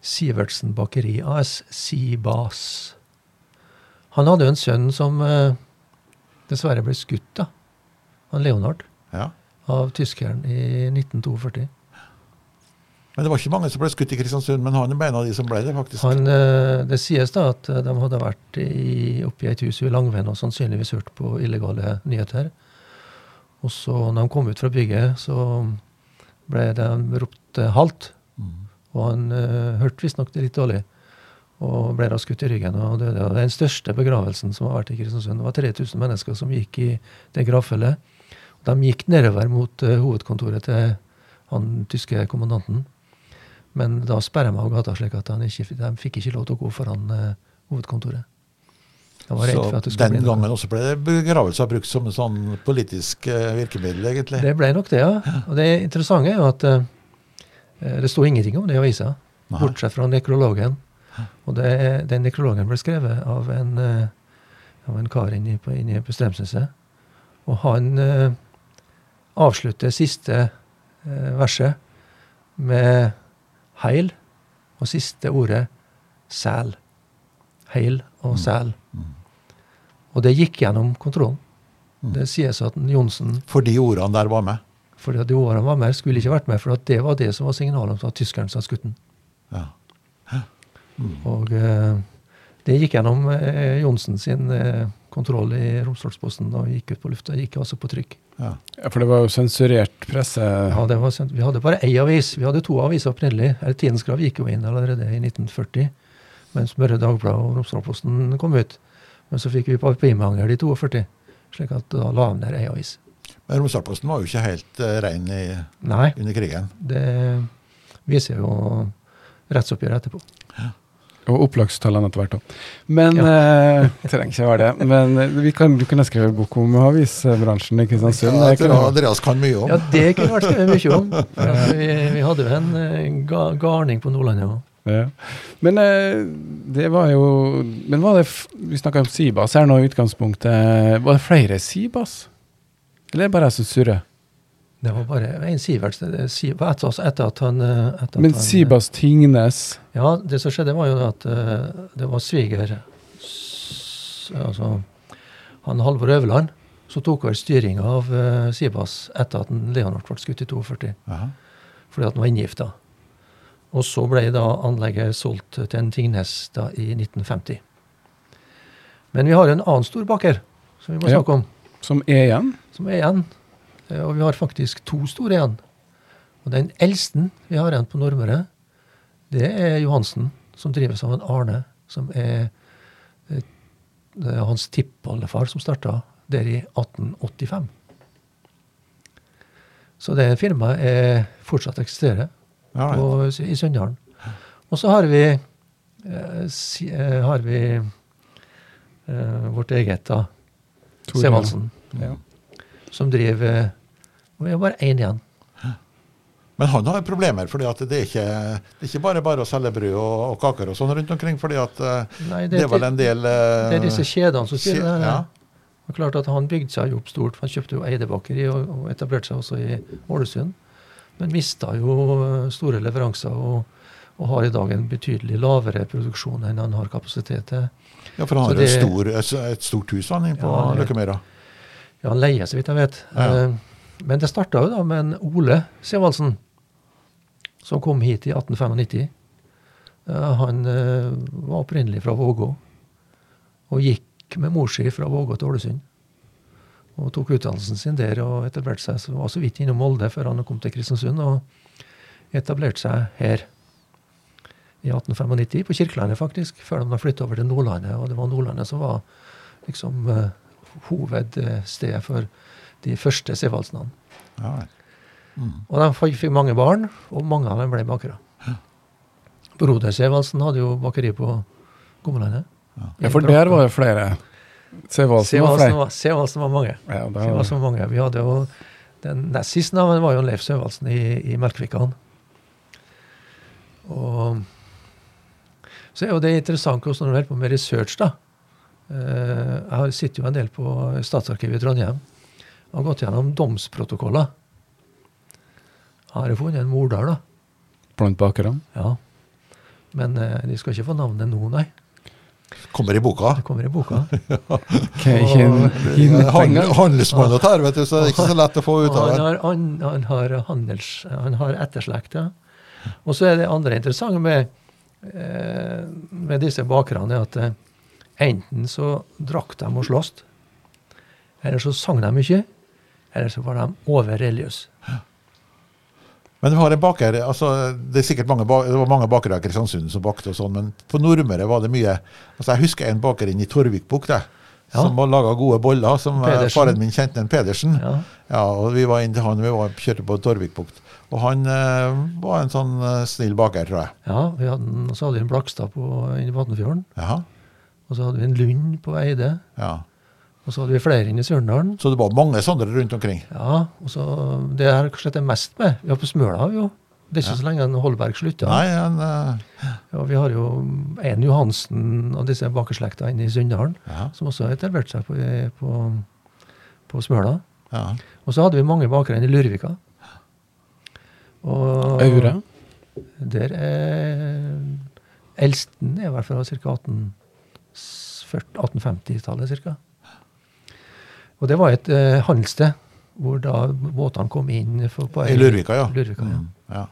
Sivertsen Bakeri AS, Sibas. Han hadde jo en sønn som eh, dessverre ble skutt, da. Han Leonard. Ja. Av tyskeren i 1942. Men det var ikke mange som ble skutt i Kristiansund, men han er en av de som ble det, faktisk. Han, uh, det sies da at de hadde vært i, oppe i et hus i Langvenn og sannsynligvis hørt på illegale nyheter. Og så når de kom ut fra bygget, så ble de ropt halt. Mm. Og han uh, hørte visstnok det litt dårlig, og ble da skutt i ryggen og døde. Og den største begravelsen som har vært i Kristiansund. Det var 3000 mennesker som gikk i det gravfølget. De gikk nedover mot uh, hovedkontoret til han tyske kommandanten. Men da sperra meg av gata, slik at ikke, de fikk ikke lov til å gå foran uh, hovedkontoret. Så den gangen også ble begravelser brukt som en sånn politisk uh, virkemiddel, egentlig? Det ble nok det, ja. Og det interessante er jo at uh, det sto ingenting om det i avisa, bortsett fra nekrologen. Og det, den nekrologen ble skrevet av en, uh, av en kar inne på, inne på Strømsneset. Og han avslutter siste verset med heil, og siste ordet sæl. Heil og mm. sæl. Mm. Og det gikk gjennom kontrollen. Mm. Det sies at Johnsen For de ordene der var med? Fordi de ordene var med, skulle ikke vært med, for det var det som var signalet om at tyskeren sa skutten. Ja. Mm. Og eh, det gikk gjennom eh, Johnsen sin eh, kontroll i Romsdalsposten og gikk ut på lufta. Gikk altså på trykk. Ja. ja. For det var jo sensurert presse? Ja, det var, vi hadde bare én avis. Vi hadde to aviser opprinnelig. Tidens Krav gikk jo inn allerede i 1940, mens Møre Dagblad og Romsdalsposten kom ut. Men så fikk vi papirmangel i 42, slik at da la de ned ei avis. Men Romsdalsposten var jo ikke helt uh, ren i, Nei, under krigen? det viser jo rettsoppgjøret etterpå. Ja. Og opplagstallene etter hvert òg. Men ja. eh, trenger ikke være det. Men eh, vi kan, du kunne skrevet bok om avisbransjen i Kristiansund. Ja, det Andreas kan mye om. Ja, det kunne vært skrevet mye om. Vi, vi, hadde jo en eh, ga, garning på Nordlandet òg. Ja. Men eh, det var jo Men var det Vi snakka om Sibas her nå i utgangspunktet. Var det flere Sibas? Eller er det bare jeg som surrer? Det var bare en Sivert. Etter, etter at han etter Men Sibas Tingnes? Ja, det som skjedde, var jo at eh, det var sviger Altså han Halvor Øverland som tok over styringa av Sibas etter at Leonard ble skutt i 42. Aha. Fordi at han var inngifta. Og så ble da anlegget solgt til en Tingnes da i 1950. Men vi har en annen stor baker som vi må snakke om. som er igjen? Som er igjen. Eh, og vi har faktisk to store igjen. Og den eldste vi har igjen på Nordmøre, det er Johansen, som drives av en Arne, som er det er hans tippoldefar som starta der i 1885. Så det firmaet er fortsatt eksisterer Ja, i Sunndalen. Og så har vi, eh, eh, har vi eh, vårt eget, da, Semansen. Ja. som driver Og vi har bare én igjen. Men han har problemer, for det det er ikke bare bare å selge brød og, og kaker og sånn rundt omkring. fordi at eh, Nei, det, er vel en del uh, det er disse kjedene som sier det. Ja. Det er klart at Han bygde seg opp stort. Han kjøpte jo Eidebakeri og, og etablerte seg også i Ålesund. Men mista jo eh, store leveranser og, og har i dag en betydelig lavere produksjon enn han har kapasitet til. ja, for han har et, stor, et, et stort hus han på Ja, det- Løkkemyra. Ja, Han leier, så vidt jeg vet. Ja. Eh, Men det starta jo da med en Ole Sevaldsen, som kom hit i 1895. Eh, Han eh, var opprinnelig fra Vågå, og gikk med mor si fra Vågå til Ålesund. Og tok utdannelsen sin der og etablerte seg. Så var så vidt innom Molde før han kom til Kristiansund og etablerte seg her i 1895, på Kirkelandet faktisk, før de flytta over til Nordlandet. Og det var Nordlandet som var liksom eh, hovedstedet for de første Sevaldsene. Ja, Mm. Og de fikk mange barn, og mange av dem ble bakere. Broder Sevaldsen hadde jo bakeri på Gommelandet. ja, for der var det flere. Sevaldsen var flere. var, Sevaldsen var mange. Ja, Sevaldsen var mange. Vi hadde jo Den nest siste navnet var jo Leif Sevaldsen i, i Melkvikan. Og så er jo det interessant også når du holder på med research, da. Eh, Jeg sitter jo en del på Statsarkivet i Trondheim. Har gått gjennom domsprotokoller. Har jeg funnet en morder, da. blant bakerne. Ja. Men eh, de skal ikke få navnet nå, nei. Kommer i boka. Det kommer i boka. Okay, Handelsmann og tar, vet du, så det er ikke så lett å få ut av av han det. har, han, han har handels... Han har etterslekt, ja. Og så er det andre interessante med, eh, med disse bakerne, er at eh, enten så drakk de og sloss, eller så sang de mye, eller så var de overreligiøse. Men vi har en baker, altså det er sikkert mange, det var mange bakere i Kristiansund som bakte og sånn, men på Nordmøre var det mye altså Jeg husker en baker inne i Torvikbukt der, Ja. som laga gode boller. som eh, Pedersen. Faren min kjente en Pedersen. Ja. Ja, og Vi var inn til han, vi var, kjørte på Torvikbukt. Og han eh, var en sånn eh, snill baker, tror jeg. ja vi hadde, så hadde vi en Blakstad på, inne i Vatnfjorden, Ja, og så hadde vi en Lund på Eide, ja. Og så hadde vi flere inne i Surndalen. Så det var mange Sondre rundt omkring. Ja, og så det jeg det mest med. Har på Smøla, har vi jo. Det er ikke så lenge en Holberg slutta. Nei, en, uh... Ja, vi har jo en Johansen av disse bakerslekta inne i Sunndalen, ja, som også har etablert seg på, på, på Smøla. ja. Og så hadde vi mange bakere inne i Lurvika. Og Aure. Der er eldsten er i hvert fall ca. 1850-tallet ca. Og det var et eh, handelssted hvor da båtene kom inn for, på I Lurvika, ja. Lurvika, ja. Mm, ja.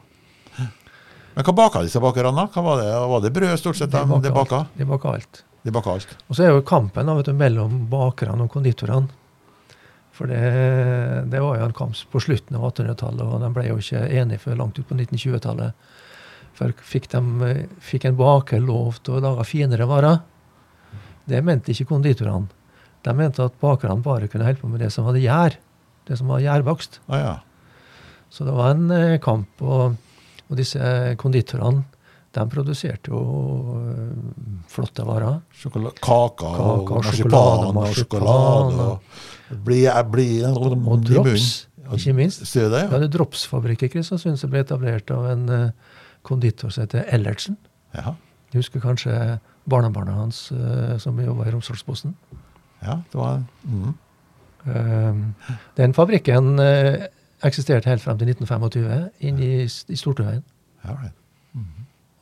Men hva baka disse bakerne? Hva var, det? var det brød stort sett de, de baka? alt. De baka alt. De baka alt. Og så er jo kampen da, vet du, mellom bakerne og konditorene. For det, det var jo en kamp på slutten av 1800-tallet, og de ble jo ikke enige før langt ut på 1920-tallet. For fikk, de, fikk en baker lov til å lage finere varer? Det mente ikke konditorene. De mente at bakerne bare kunne holde på med det som hadde gjær. Det som var gjærbakst. Ah, ja. Så det var en eh, kamp. Og, og disse konditorene de produserte jo eh, flotte varer. Sjokola kaka og marsipan sjokolade, og sjokolade. Og bli, bli Og drops, ikke minst. Ser det? Vi hadde dropsfabrikk i Kristiansund som ble etablert av en eh, konditor som heter Ellertsen. Ja. Du husker kanskje barnebarnet hans eh, som jobba i Romsdalsposten? Ja, det var mm. Eh, den fabrikken uh, eksisterte helt frem til 1925 inne i, i Stortøyen. ja, right.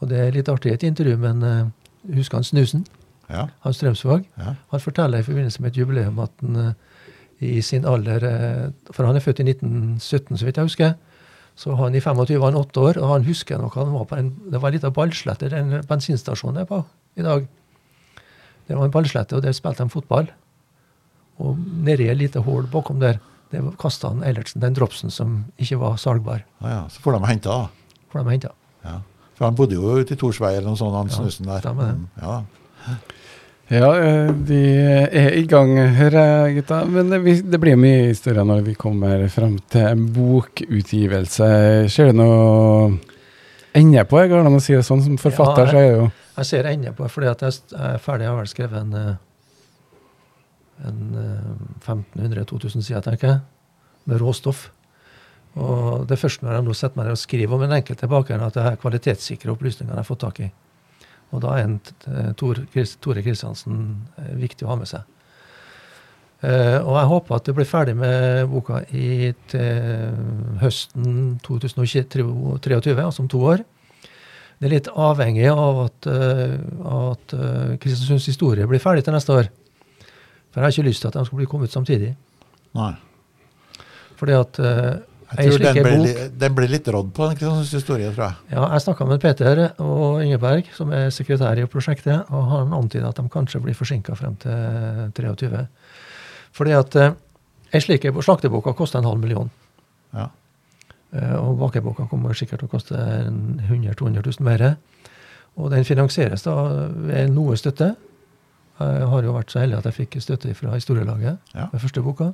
Og det er litt artig et intervju, men uh, husker han Snusen? ja, Hans Strømsvåg? ja. Han forteller i forbindelse med et jubileum at han eh, i sin alder For han er født i 1917, så vidt jeg husker. Så han i 25 var han åtte år, og han husker nok han var på en, det var en liten ballslette, den bensinstasjonen jeg er på i dag. Det var en ballslette, og der spilte de fotball. Og nedi et lite hull bakom der, det kasta han Eilertsen den dropsen som ikke var salgbar. Ah, ja. Så får de hente, da. Får de henta. Ja. For han bodde jo ute i Torsvei eller noe sånt, han Ja, snusen der. stemmer det. Mm, ja. Ja, vi er i gang, hører jeg, gutta. Men det, blir mye historier når vi kommer frem til en bokutgivelse. Ser du noe ende på det? Går det an å si det sånn? Som forfatter Ja, så er det jo Jeg ser ende på det, fordi at jeg er ferdig. Jeg har vel skrevet en, eh, en eh, 1500-2000 sider, tenker jeg, med råstoff. Og det er først når jeg nå setter meg ned og skriver om en enkelt tilbake, at det her kvalitetssikre opplysninger jeg har fått tak i. Og da er en eh, Tore Kristiansen eh, viktig å ha med seg. Eh, og jeg håper at det blir ferdig med boka i høsten 2023, altså om to år. Det er litt avhengig av at, eh, at eh, Kristiansunds historie blir ferdig til neste år. For jeg har ikke lyst til at de skal bli kommet samtidig. Nei. Fordi at uh, Jeg tror den ble, bok- den blir litt rådd på den Kristiansunds historie, tror jeg. Ja, jeg snakka med Peter og Ingeberg, som er sekretær i prosjektet, og han antyda at de kanskje blir forsinka frem til 23. Fordi at uh, ei slik slakteboka koster en halv million. Ja. Eh, og bakeboka kommer sikkert til å koste 100 000-200 000 mer. Og den finansieres da ved noe støtte. Jeg har jo vært så heldig at jeg fikk støtte fra historielaget Ja. med første boka.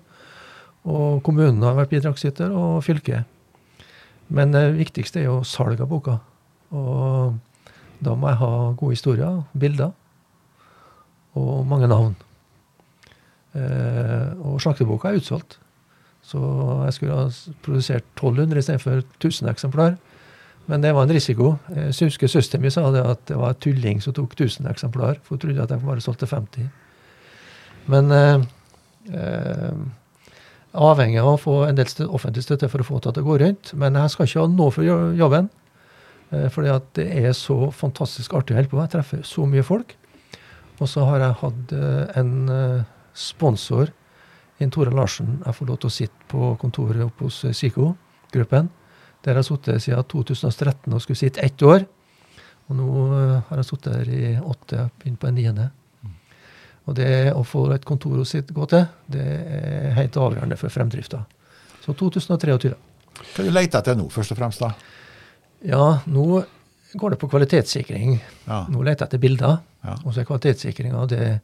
Og kommunen har vært bidragsyter, og fylket. Men det viktigste er jo salg av boka. Og da må jeg ha gode historier, bilder og mange navn. Eh, og slakteboka er utsolgt. Så jeg skulle ha produsert 1200 istedenfor 1000 eksemplar. Men det var en risiko. Jeg husker søsteren min sa det at det var en tulling som tok 1000 eksemplar. For hun trodde at jeg bare solgte 50. Men eh, eh, avhengig av å få en del stø offentlig støtte for å få det til å gå rundt. Men jeg skal ikke ha noe for jobben. Eh, fordi at det er så fantastisk artig å holde på med. Jeg treffer så mye folk. Og så har jeg hatt eh, en eh, sponsor, Inn Tore Larsen. Jeg får lov til å sitte på kontoret oppe hos eh, Psyko-gruppen. Der har jeg sittet siden 2013 og skulle sitte ett år. Og nå eh, har jeg sittet her i åtte, begynt på en niende. Og det å få et kontor å gå til, det er helt avgjørende for fremdrifta. Så 2023. Hva du leter etter nå, først og fremst? da? Ja, nå går det på kvalitetssikring. Ja. Nå leter jeg etter bilder. Ja. Og så er kvalitetssikringa det eh,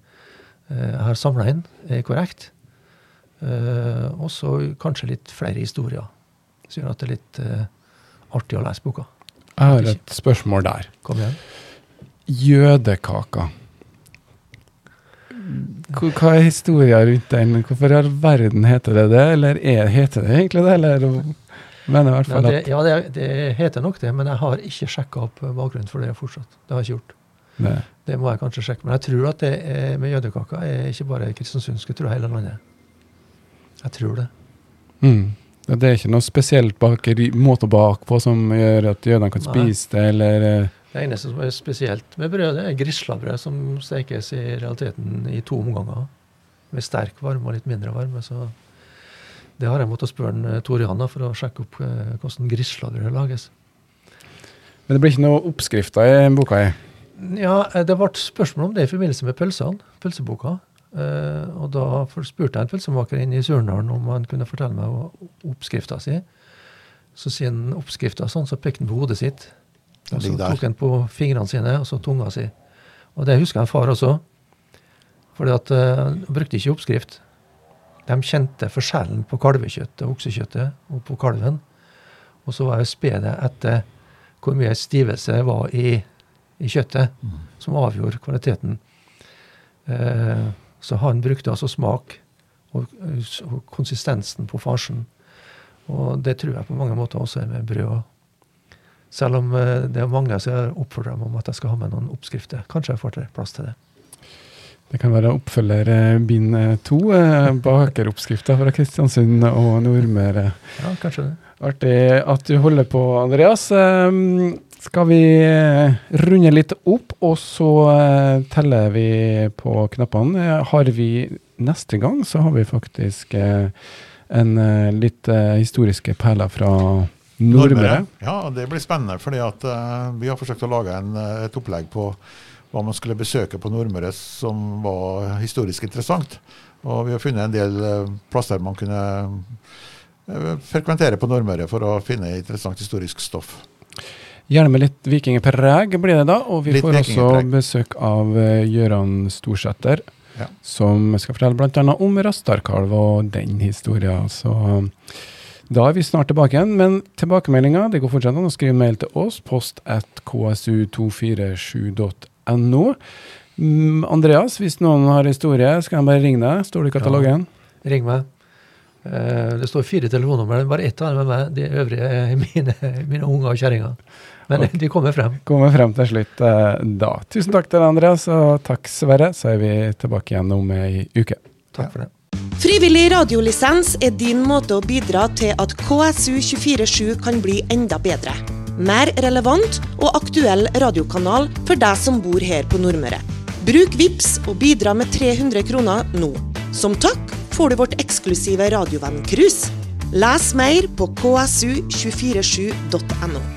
jeg har samla inn, er korrekt. Eh, og så kanskje litt flere historier. Så gjør at det er litt uh, artig å lese boka. Jeg har et spørsmål der. Kom igjen. Jødekaka. Hva er historien rundt den? Hvorfor i all verden heter det det? Eller er, heter det egentlig det? Eller mener i hvert Nei, fall det, at ja, det, det heter nok det, men jeg har ikke sjekka opp bakgrunnen for det fortsatt. Det har jeg ikke gjort. det. Det må jeg kanskje sjekke. Men jeg tror at det er, med jødekaka er ikke bare kristiansundsk, jeg tror hele landet. Jeg tror det. Mm. Det er ikke noe spesielt bakeri, måte å bake på som gjør at jødene kan spise det, eller eh, Det eneste som er spesielt med brødet, er grislabrød som stekes i realiteten i to omganger. Med sterk varme og litt mindre varme. Så det har jeg måttet spørre eh, Tor Jan for å sjekke opp eh, hvordan grislabrød lages. Men det blir ikke noe oppskrifter i boka? i. Ja, det ble spørsmål om det i forbindelse med pølsene, pølseboka. Eh, og da spurte jeg en pølsemaker inne i Surnadalen om han kunne fortelle meg oppskrifta si. Så sier han oppskrifta sånn, så pekte han på hodet sitt. Og så tok han på fingrene sine, og så tunga si. Og det husker jeg far også. Fordi at eh, han brukte ikke oppskrift. De kjente forskjellen på kalvekjøttet, og oksekjøttet, og på kalven. Og så var jo spedet etter hvor mye stivelse det var i, i kjøttet, som avgjorde kvaliteten. Eh, så han brukte altså smak og, og konsistensen på farsen. Og det tror jeg på mange måter også er med brød. Selv om eh, det er mange som oppfordrer meg om at jeg skal ha med noen oppskrifter. Kanskje jeg får til plass til det. Det kan være oppfølger eh, bind eh, to, bakeroppskrifta fra Kristiansund og Nordmøre. Ja, kanskje det. Artig at du holder på, Andreas. Skal vi eh, runde litt opp, og så eh, teller vi på knappene. Eh, Har vi neste gang, så har vi faktisk en litt historiske perler fra Nordmøre. Ja, det blir spennende, fordi vi har forsøkt å lage en, et opplegg på hva man skulle besøke på Nordmøre som var historisk interessant. Og vi har funnet en del plasser man kunne frekventere på Nordmøre for å finne interessant historisk stoff. Gjerne med litt vikingpreg blir det da, og vi Litt får også besøk av eh, Gøran Storsæter, Ja. som skal fortelle bl.a. om Rastarkalv og den historien. Så da er vi snart tilbake igjen, men tilbakemeldinga det går fortsatt an å skrive mail til oss, post at ksu247.no. Mm, Andreas, hvis noen har historie, skal jeg bare ringe deg. Står det i katalogen? Ring meg. Eh, Det står fire telefonnummer, bare ett av dem er meg. De øvrige er mine, mine unger og kjerringer. Men de kommer frem. Kommer frem til slutt eh, da. Tusen takk til deg, Andreas, og takk, Sverre. Så er vi tilbake igjen om ei uke. Takk for det. Frivillig radiolisens er din måte å bidra til at KSU247 kan bli enda bedre. Mer relevant og aktuell radiokanal for deg som bor her på Nordmøre. Bruk VIPS og bidra med 300 kroner nå. Som takk får du vårt eksklusive radiovenn-cruise. Les mer på ksu247.no.